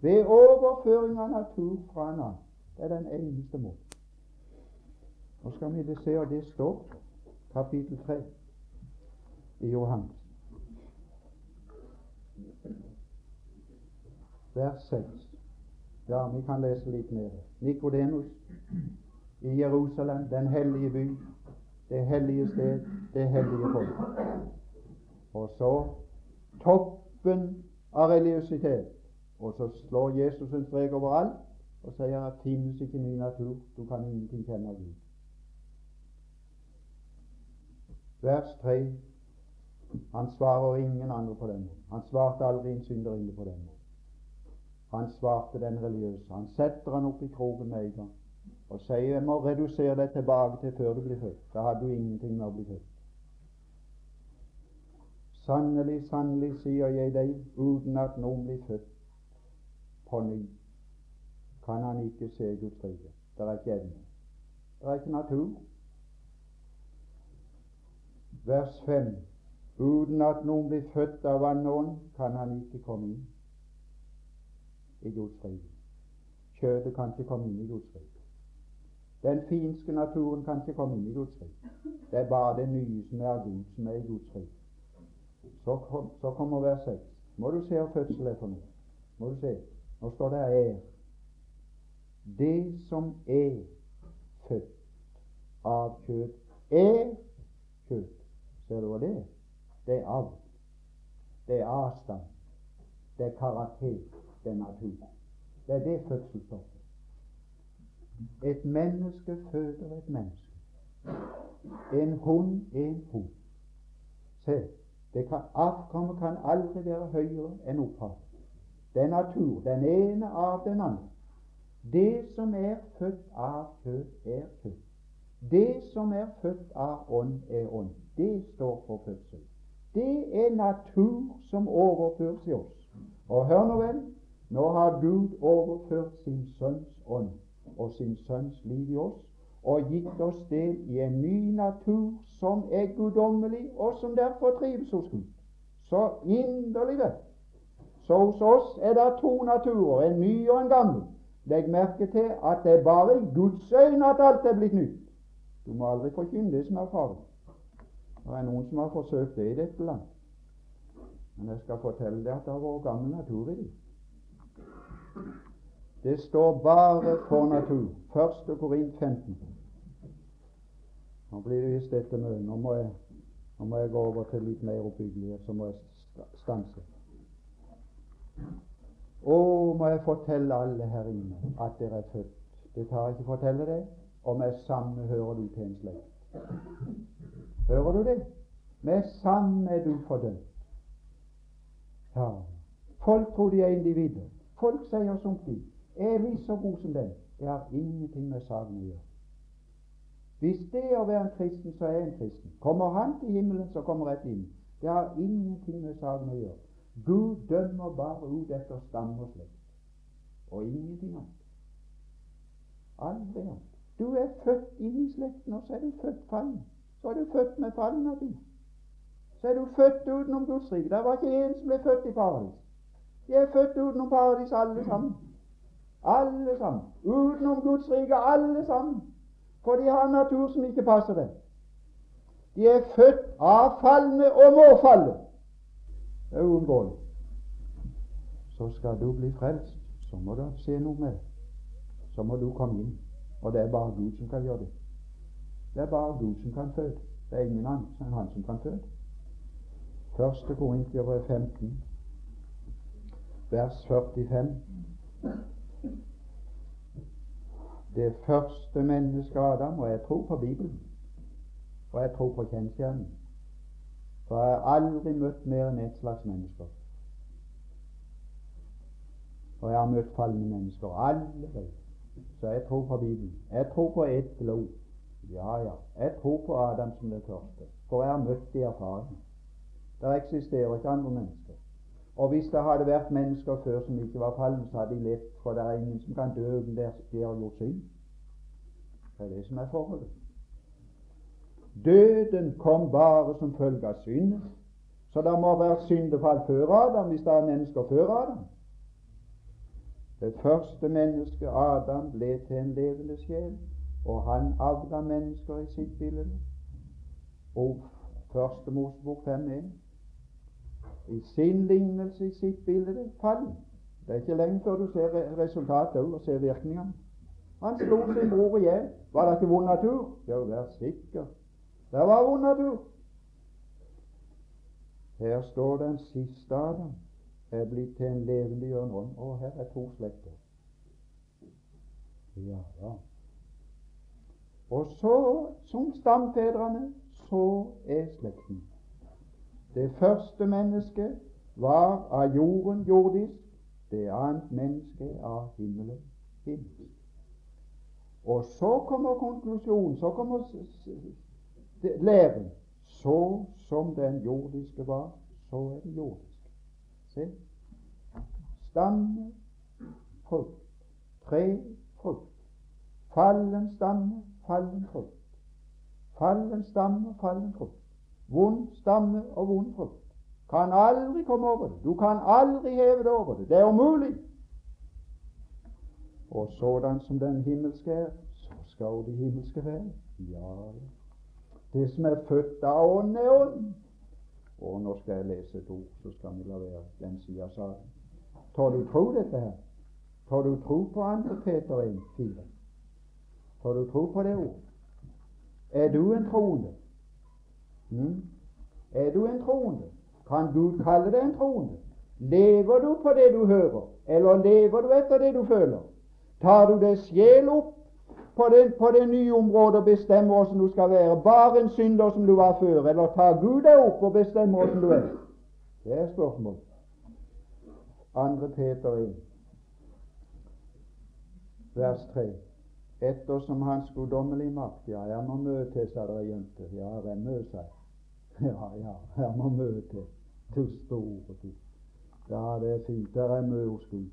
Ved overføring av natur fra en annen. Det er den eneste måten. Nå skal vi se, og det står kapittel 3 i Johannes. Vers 6. Ja, vi kan lese litt mer. Nikodemus i Jerusalem, den hellige by, det hellige sted, det hellige folk. Og så toppen av religiøsitet. Og så slår Jesus en strek overalt og sier at finnes ikke ny natur, du kan ingenting kjenne Gud. Vers 3. Han svarer ingen andre på den måten. Han svarte aldri en synderinne på den måten. Han svarte den religiøse. Han setter han opp i kroken med en gang og sier jeg må redusere deg tilbake til før du blir født. Da hadde du ingenting med å bli født. Sannelig, sannelig, sier jeg deg, uten at noen blir født på ny, kan han ikke se Guds rike. Det er ikke evne. Det er ikke natur. Vers 5. Uten at noen blir født av vann kan han ikke komme inn i Guds rike. Kjøttet kan ikke komme inn i Guds rike. Den finske naturen kan ikke komme inn i Guds rike. Det er bare det nye som er Gud, som er i Guds rike. Så, kom, så kommer vers 6. Må du se hva fødsel er for noe. Må du se. Nå står det er. Det som er født av kjøtt, er kjøtt. Ser du hva det er? Det er alt. Det er avstand. Det er karakter. Det er natur. Det er det fødselsstoffet. Et menneske føder et menneske. En hund er en hund. Se, det kan, avkommet kan aldri være høyere enn opphavet. Det er natur, den ene av den andre. Det som er født av kjøtt, er kjøtt. Det som er født av ånd, er ånd. Det står for fødsel. Det er natur som overføres i oss. Og hør nå vel, nå har Gud overført sin Sønns ånd og sin Sønns liv i oss, og gitt oss del i en ny natur som er guddommelig, og som derfor trives hos Gud. Så inderlig vel. Så hos oss er det to naturer, en ny og en gammel. Legg merke til at det er bare i Guds øyne at alt er blitt nytt. Du må aldri forkynne det som er farlig. Det er noen som har forsøkt det i dette land. Men jeg skal fortelle deg at det har vært gammel natur i det. Det står bare for natur. 1. Korint 15. Nå blir det visst dette mye. Nå, må jeg, nå må jeg gå over til litt mer oppbyggelighet, så må jeg stanse. Å, må jeg fortelle alle her inne at dere er født. Det tar jeg ikke å fortelle deg. Og med samme hører du til en slekt. Hører du det? Med sann er du fordømt. Ja. Folk tror de er individer. Folk sier som de. Er vi så god som den? Det har ingenting med saken å gjøre. Hvis det er å være en kristen, så er en kristen. Kommer han til himmelen, så kommer rett inn. Det har ingenting med saken å gjøre. Gud dømmer bare ut etter stamme og slekt, og ingenting annet. Aldri annet. Du er født inn i slekten, og så er du født fallen. Så er du født med fallen natur. Så er du født utenom Guds rike. Det var ikke en som ble født i paradis. De er født utenom paradis, alle sammen. Alle sammen. Utenom Guds rike, alle sammen. For de har en natur som ikke passer dem. De er født av falne og må falle. Det er uunngåelig. Så skal du bli frelst, så må du se noe med det. Så må du komme inn. Og det er bare Gud som kan gjøre det. Det er bare Gud som kan føde. Det er ingen annen enn Han som kan føde. Første Korinterbrev 15 vers 45. Det første mennesket Adam, og jeg tror på Bibelen, og jeg tror på kjensgjerningen. For jeg har aldri møtt mer enn ett slags mennesker. Og jeg har møtt falne mennesker. Aldri. Så jeg tror på Bibelen. Jeg tror på ett blod. Ja, ja. Jeg tror på Adam som det første. For jeg har møtt de erfaringene. Det eksisterer ikke andre mennesker. Og hvis det hadde vært mennesker før som ikke var falne, så hadde de levd, for det er ingen som kan dø uten de har gjort synd. Det er det som er forholdet. Døden kom bare som følge av synden. Så det må være syndefall før Adam hvis det er mennesker før Adam. Det første mennesket, Adam, ble til en levende sjel, og han avga mennesker i sitt bilde. Og første Mosebok 5.1 i sin lignelse, i sitt bilde, fall. Det er ikke lenge før du ser resultatet og ser virkningene. Han slo sin bror i hjel. Var det ikke vond natur? Jo, vær sikker. Det var vond natur. Her står den siste av dem er blitt til en levendegjørende ånd. Og her er to slekter. Ja, ja. Og så, som stamfedrene, så er slekten. Det første mennesket var av jorden jordisk, det annet menneske av himmelen himmelsk. Og så kommer konklusjonen, så kommer læren. Så som den jordiske var, så er det jordisk. Se. Stamme, frukt. Tre, frukt. Fallen stamme, fallen frukt. Fallen stamme, fallen frukt. Vond stamme og vond frukt. Kan aldri komme over det. Du kan aldri heve det over det. Det er umulig. Og sådan som den himmelske er, så skal de himmelske være. Ja, det som er født av ånd, er ånd. Og nå skal jeg lese et ord, så skal vi la være den sida av saken. Tør du tro dette her? Tør du tro på 2. Peter 1, 4? Tør du tro på det ordet? Er du en troende? Mm? Er du en troende? Kan Gud kalle deg en troende? Lever du på det du hører, eller lever du etter det du føler? Tar du deg sjel opp på det, på det nye området og bestemmer hvordan du skal være? Bare en synder som du var før, eller tar Gud deg opp og bestemmer hvordan du er? Det er spørsmålet. Andre Peter 1, vers 3. Ettersom Hans guddommelige makt Ja, jeg må møte, sa dere jenter. Ja, her er mye, sa jeg. Ja, ja, jeg må møte. til store tid. Ja, det er fint. Der er mye hos Gud.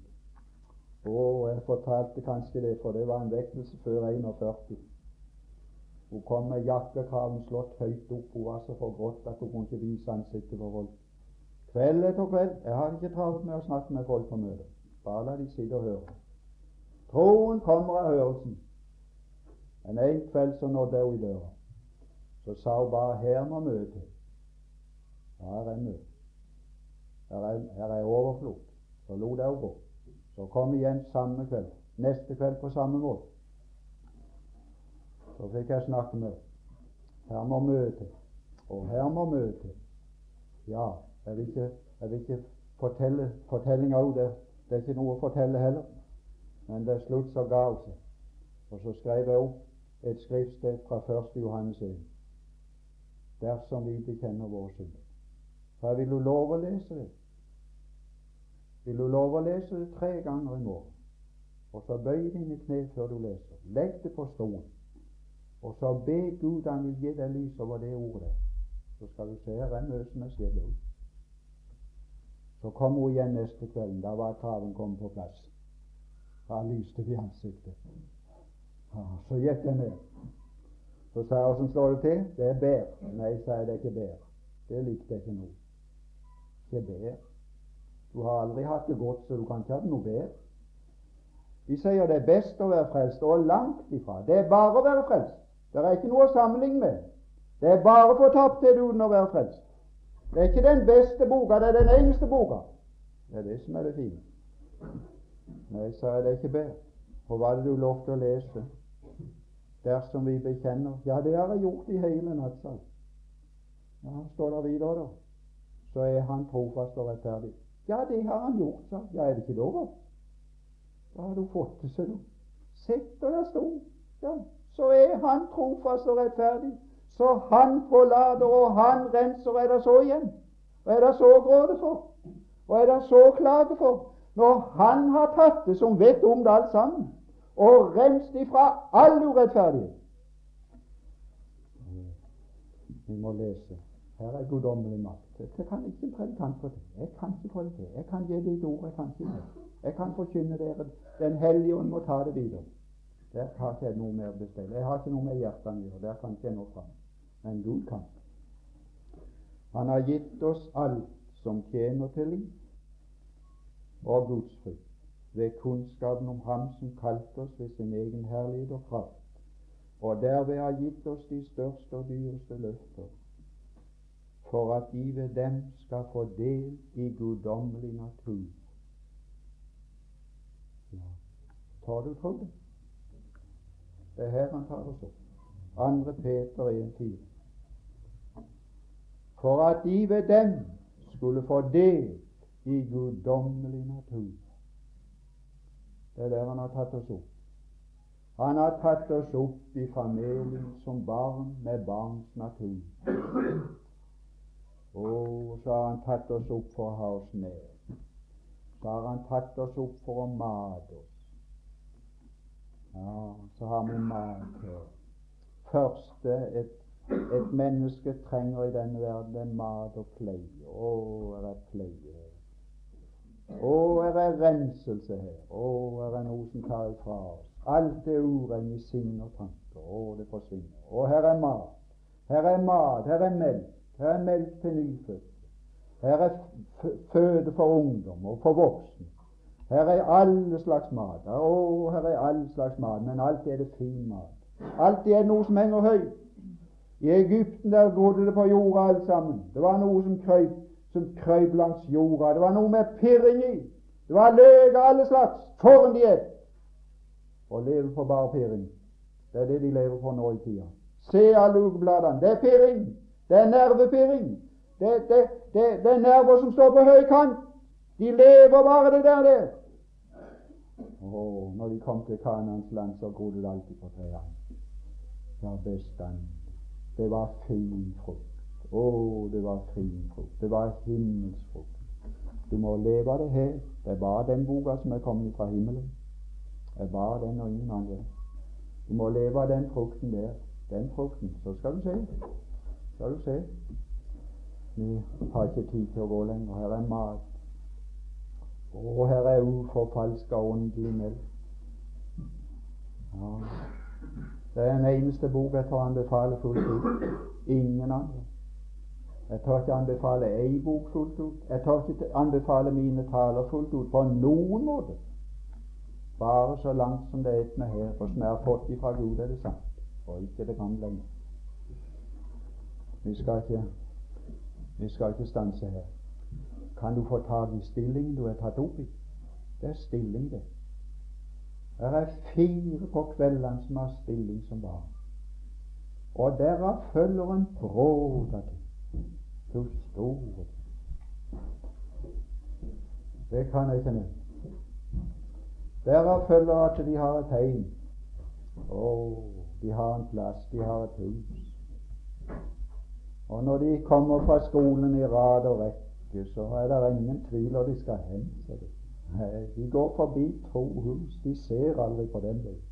Og jeg fortalte kanskje det, for det var en vekkelse før 41. Hun kom med jakkekraven slått høyt opp. Hun var så forgrått at hun kunne ikke vise ansiktet for folk. Kveld etter kveld. Jeg har ikke travelt med å snakke med folk på møtet. Bare la de sitte og høre. Troen kommer av hørelsen. Men en kveld så nådde hun i døra. Så sa hun bare 'Her må møtet'. Her er mye. Her er, her er overflod. Så lot jeg henne gå. Så kom igjen samme kveld. Neste kveld på samme måte. Så fikk jeg snakke med. Her må møte. Og her må møte. Ja, jeg vil ikke, jeg vil ikke fortelle fortellinga òg. Det, det er ikke noe å fortelle heller. Men det er slutt, så ga hun seg. Og så skrev jeg opp et skriftsted fra 1. Johannes 1. Dersom vi bekjenner vår synd. Jeg vil du love å lese det. Vil du love å lese det tre ganger i morgen? Og så bøy dine kne før du leser. Legg det på stolen. Og så be Gud han vil gi deg lys over det ordet. Så skal du se her er mye som er skjedd. Så kom hun igjen neste kvelden. Da var kraven kommet på plass. Da lyste det i ansiktet. Så gikk jeg ned. Så sa jeg åssen slår det til? Det er bær. Nei, sa jeg, det er ikke bær. Det likte jeg ikke nå. Ikke bær. Du har aldri hatt det godt, så du kan ikke ha det noe bær. De sier det er best å være frelst, og langt ifra. Det er bare å være frelst. Det er ikke noe å sammenligne med. Det er bare å få tapt det uten å være frelst. Det er ikke den beste boka, det er den eneste boka. Det er det som er det fine. Nei, sa jeg, det er ikke bedre. Og hva er det du lovte å lese? Dersom vi bekjenner Ja, det har jeg gjort i hele natt, sa Ja, står der videre, da. Så er Han trofast og rettferdig Ja, det har han gjort, sa Ja, er det ikke lov? Da har du fått det, ser du. Sett og der sto. Ja, så er han trofast og rettferdig. Så han forlater, og han renser. Er det så igjen? Hva er det så gråte for? Hva er det så klage for? Når han har tatt det, som vet om det alt sammen, og renst ifra all urettferdighet. Vi må lese. Her er guddommelig makt. Jeg kan ikke en predikant få til. Jeg kan ikke få det til. Jeg kan gi ditt ord, jeg kan ikke mer. Jeg kan forkynne dere. Den hellige ånd må ta det videre. Der har ikke jeg noe mer å bestille. Jeg har ikke noe med hjertene å gjøre. Der kan ikke jeg nå fram. Men Gud kan. Han har gitt oss alt som tjener til liv og Guds frykt, ved kunnskapen om Ham som kalte oss ved sin egen herlighet og kraft, og derved har gitt oss de største og dyreste løfter for at de ved dem skal få del i guddommelig natur. Ja. Tar du tro det? Det er her han tar oss opp. Andre Peter 1,4. For at de ved dem skulle få del i guddommelig natur. Det er der han har tatt oss opp. Han har tatt oss opp i familien som barn med barns natur. Og så har han tatt oss opp for å ha oss med. Så har han tatt oss opp for å mate oss. Ja, så har vi mat her. Første et, et menneske trenger i denne verden, er mat og pleie. Å, er det pleie her. Å, er det renselse her. Å, er det noe som tar ifra oss. Alt det i sinn og tanker. Å, det forsvinner. Å, her er mat. Her er mat, her er melk. Her er melk til nyfødte. Her er føde for ungdom og for voksne. Her er alle slags mat. Å, her er alle slags mat, men alltid er det fin mat. Alltid er det noe som henger høyt. I Egypten der grodde det på jorda alt sammen. Det var noe som krøyp, som krøp langs jorda. Det var noe med pirring i. Det var løk av alle slags. For en diett! Å leve på bare pirring. Det er det de lever på nå i tida. Se alle ukebladene. Det er pirring. Det er nervepirring. Det, det, det, det, er nerver som står på høy kant. De lever bare det der. det. Oh, når de kom til Kanans land, så grodde det alltid på trærne. Ja, bestand. Det var fin frukt. Å, oh, det var fin frukt. Det var himmelsfrukt. Du må leve av det her. Det er bare den boka som er kommet fra himmelen. Det er bare den og ingen andre. Du må leve av den frukten der. Den frukten. Så skal du se. Skal du se. Vi har ikke tid til å gå lenger. Her er mat. Og her er uforfalska åndelig melk. Ja. Det er den eneste bok jeg tar anbefaler fullt ut. Ingen andre. Jeg tør ikke anbefale ei bok fullt ut. Jeg tør ikke anbefale mine taler fullt ut på noen måte. Bare så langt som det er et med her, for som jeg har fått ifra Gud, er det sant. Og ikke det kan lenger. Vi skal ikke, vi skal ikke stanse her. Kan du få tak i stillingen du er tatt opp i? Det er stilling, det. Det er fire på kveldene som har stilling som barn. Og derav følger en bråd av ting. Du store Det kan jeg ikke nevne. Derav følger at de har et tegn. Å, de har en plass, de har et hus. Og når de kommer fra skolen i rad og rekke, så er det ingen tvil om de skal hen. Nei, de går forbi to hus. De ser aldri på den veien.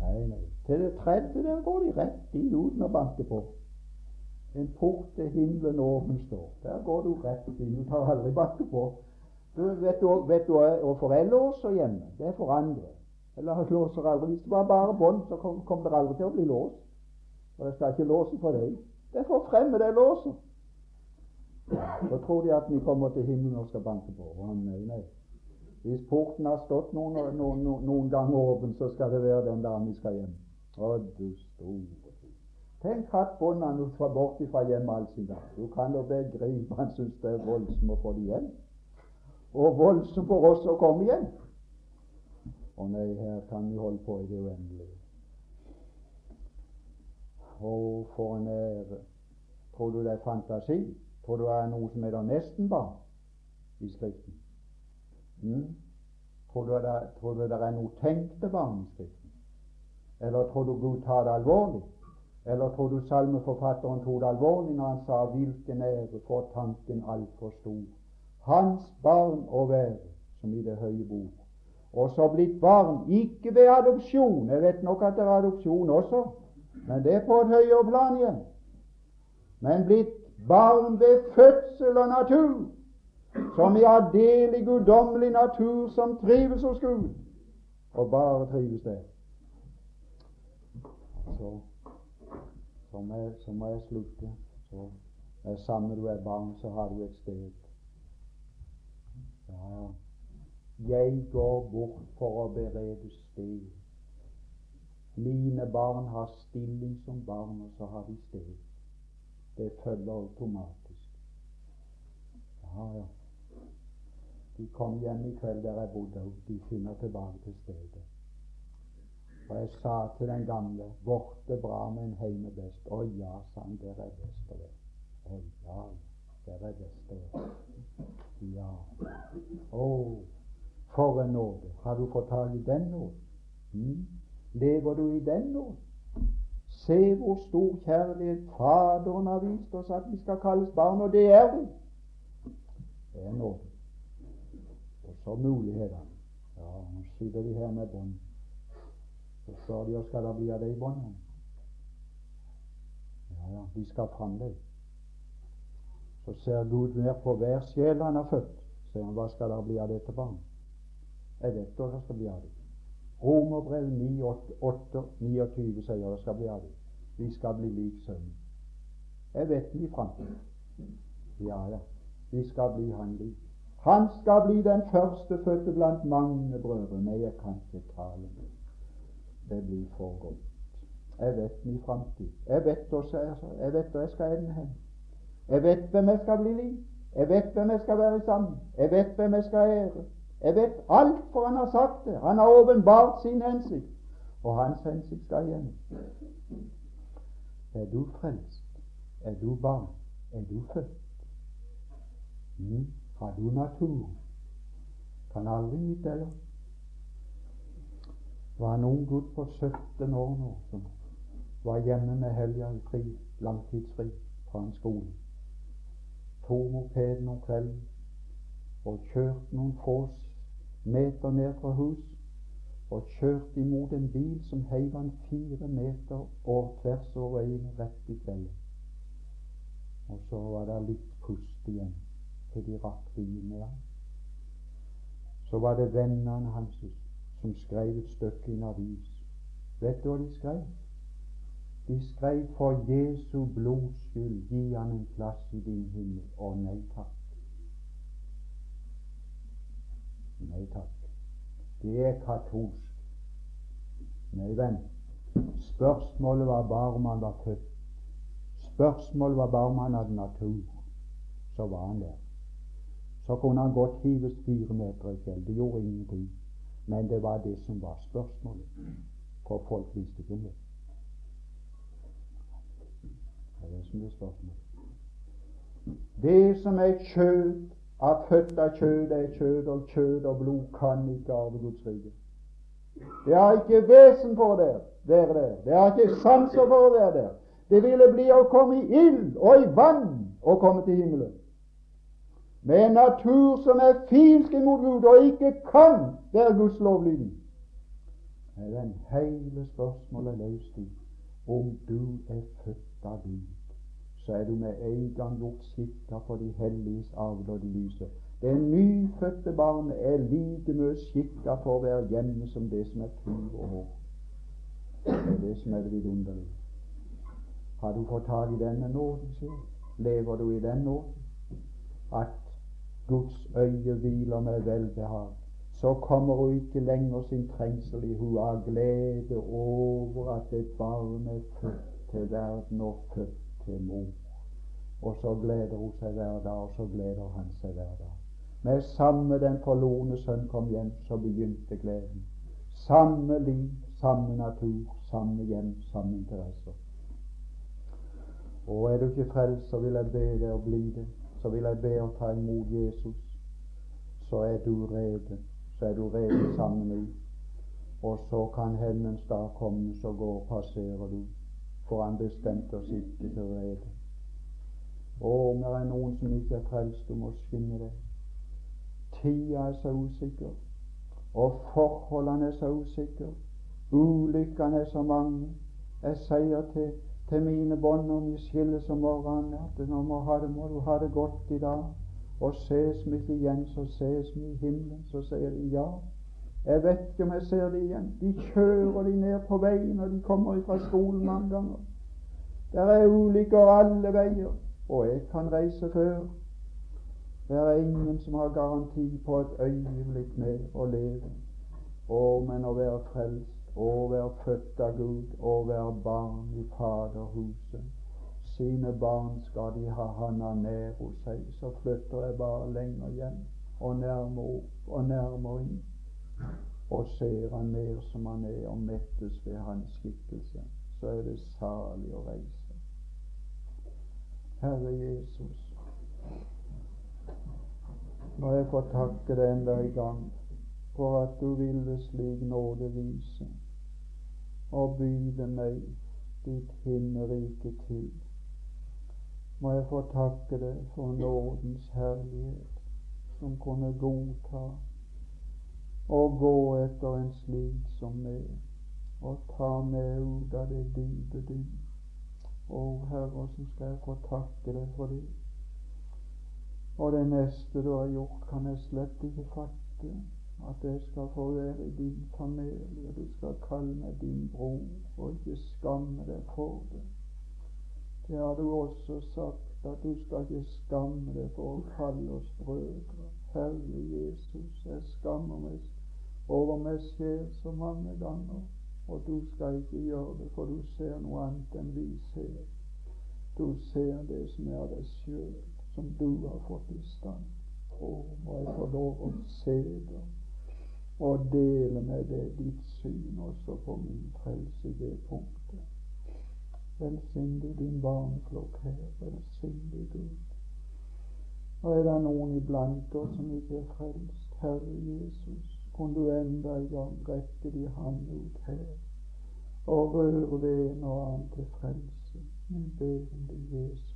Nei, nei. Til det tredje der går de rett inn uten å banke på. En port til himmelen åpen står. Der går du rett inn. Du tar aldri banke på. Du, vet, du, vet du og jeg låser hjemme? Det er for andre. Eller låser aldri. Hvis det var bare bånd, så kom, kom det aldri til å bli låst. Og det skal ikke låse for deg. Det er for fremmede låser. Så tror de at vi kommer til himmelen og skal banke på. Og han nei, nei. Hvis porten har stått noen, noen, noen ganger åpen, så skal det være den dagen vi skal hjem. Å, du store Tenk at bonden var borte fra hjemmet all sin dag. Du kan jo begripe han syns det er voldsomt å få det hjem. Og voldsomt for oss å komme hjem. Å nei, her kan vi holde på i det uendelige. Å, for en ære. Tror du det er fantasi? Tror du det er noe som heter nestenbarn? i Skriften? Mm? Tror, du det, tror du det er noe tenkte barn i Skriften? Eller tror du Gud tar det alvorlig? Eller tror du salmeforfatteren tok det alvorlig når han sa 'Hvilken ære for tanken altfor stor'? Hans barn å være, som i det høye bord. Og så blitt barn, ikke ved adopsjon. Jeg vet nok at det er adopsjon også, men det er på et høyere plan igjen. Men blitt barn ved fødsel og natur, som i adelig guddommelig natur, som trives hos Gud, og bare trives der. Så, så, må, jeg, så må jeg slutte. Så er samme du er barn, så har du et sted. Ja, jeg går bort for å berede sted. Mine barn har stilling som barn, og så har de sted. Det følger automatisk. Ja, ja. De kom hjem i kveld der jeg bodde, og de finner tilbake til stedet. Og jeg sa til den gamle borte bra, men heime best. Å ja, sa han, der er best og det. Å ja, der er best og være. Ja. Å, for en nåde. Har du fått tak i den nåden? Mm? Lever du i den nåden? Se hvor stor kjærlighet Faderen har vist oss at vi skal kalles barn, og det er vi. Det er nåde. Og så mulighetene. Ja, nå sitter vi her med bånd. Så spør de oss skal det bli av de båndene. Ja, ja, de skal fram deg. Så ser Gud ned på hver sjel han har født. Sier han, hva skal det bli av dette barnet? Jeg vet hva det skal bli av det. Romerbrev 9, 8, 29 sier det skal bli av det. Vi skal bli lik Sønnen. Jeg vet det i framtiden. Ja, ja. Vi skal bli Han lik. Han skal bli den førstefødte blant mange brødre. Nei, jeg kan ikke tale. Det blir for godt. Jeg vet min framtid. Jeg vet hvor jeg, vet hvor jeg skal ende hen. Jeg vet hvem jeg skal bli lik. Jeg vet hvem jeg skal være sammen. Jeg vet hvem jeg skal ære. Jeg vet alt, for han har sagt det. Han har åpenbart sin hensikt. Og hans hensikt skal igjen. Er du frelst? Er du barn? Er du født? Mm. Har du natur? Kan aldri vite eller? Var en ung gutt på 17 år nå som var hjemme med helga i fri, langtidsfri fra en skole. Tok mopeden om kvelden og kjørte noen få meter ned fra hus og kjørte imot en bil som heiv han fire meter og tvers over veien rett i kvelden. Og så var det litt pust igjen til de rakk bilen ham. Så var det vennene hans som skrev et stykke i en avis. Vet du hva de skrev? De skrev for Jesu blods skyld, gi han en plass i din himmel. Og nei takk. Nei takk. Det er katolsk. Nei, venn. Spørsmålet var bare om han var født. Spørsmålet var bare om han hadde natur. Så var han der. Så kunne han godt hives fire meter i fjell. Det gjorde ingenting. Men det var det som var spørsmålet. For folk visste ikke om det. Det er det som er spørsmålet. Det som er kjød av født av kjød er kjød, og kjød og blod kan ikke arve Guds rike. Det har ikke vesen for det, være der. Det har ikke sanser for å være der. Det ville bli å komme i ild og i vann og komme til himmelen. Med en natur som er fiendsk imot Gud og ikke kan være Guds lovlydig. Er den hele spørsmålet løst i om du er født av Gud så er du med en gang gjort skikka for de helliges arv og de lyse. Det nyfødte barnet er like mye skikka for å være hjemme som det som er 20 år. Det er det som er det vidunderlige. Har du fått tak i denne nåden, sjel? Lever du i den nåden? At Guds øye hviler med velbehag. Så kommer hun ikke lenger sin trengsel i hun av glede over at et barn er født til verden og født til mor. Og så gleder hun seg hver dag, og så gleder han seg hver dag. Med samme den forlorne sønn kom hjem, så begynte gleden. Samme liv, samme natur, samme hjem, samme interesser. Og er du ikke frelst, så vil jeg be deg å bli det. Så vil jeg be å ta imot Jesus. så er du rede. Så er du rede sammen ut. Og så kan hendens dag komme, så går og passerer du. For han bestemte oss ikke til rede. Å, om det er noen som ikke er frelst, du må skynde deg. Tida er så usikker, og forholdene er så usikre. Ulykkene er så mange. Jeg sier til, til mine bånd når vi skilles om morgenen at nå må, ha det, må du ha det godt i dag. Og ses vi ikke igjen, så ses vi i himmelen. Så sier de ja. Jeg vet ikke om jeg ser de igjen. De kjører de ned på veien når de kommer fra skolen mange ganger. Der er ulykker alle veier, og jeg kan reise før. Det er ingen som har garanti på et øyeblikk med å leve. Å, men å være frelst, å være født av Gud, å være barn i Faderhuset. Sine barn skal de ha handa ned hos seg. Så flytter jeg bare lenger hjem og nærmere opp og nærmere inn og ser han mer som han er, og mettes ved hans skikkelse, så er det salig å reise. Herre Jesus, må jeg få takke deg enda en gang for at du ville slik nåde vise og byde meg ditt himmelrike til. Må jeg få takke deg for nådens herlighet, som kunne godta og gå etter en slik som meg, og ta meg ut av det dype dyp. Å, Herre, så skal jeg få takke deg for det? Og det neste du har gjort, kan jeg slett ikke fatte. At jeg skal få være i din familie, og du skal kalle meg din bror, og ikke skamme deg for det. Det har du også sagt, at du skal ikke skamme deg for å kalle oss brødre. Herre Jesus, jeg skammer meg over meg selv så mange ganger, og du skal ikke gjøre det, for du ser noe annet enn vi ser. Du ser det som er deg sjøl, som du har fått i stand. Å, må jeg få lov å se det og dele med deg ditt syn også på min frelse i det punktet. Velsign du din barneflokk her. Velsign du Gud. Og er det noen iblant oss som ikke er frelst, Herre Jesus, kunne du enda en gang rette de hand ut her og røre ved en og annen til frelse. Men ber om det, Jesus.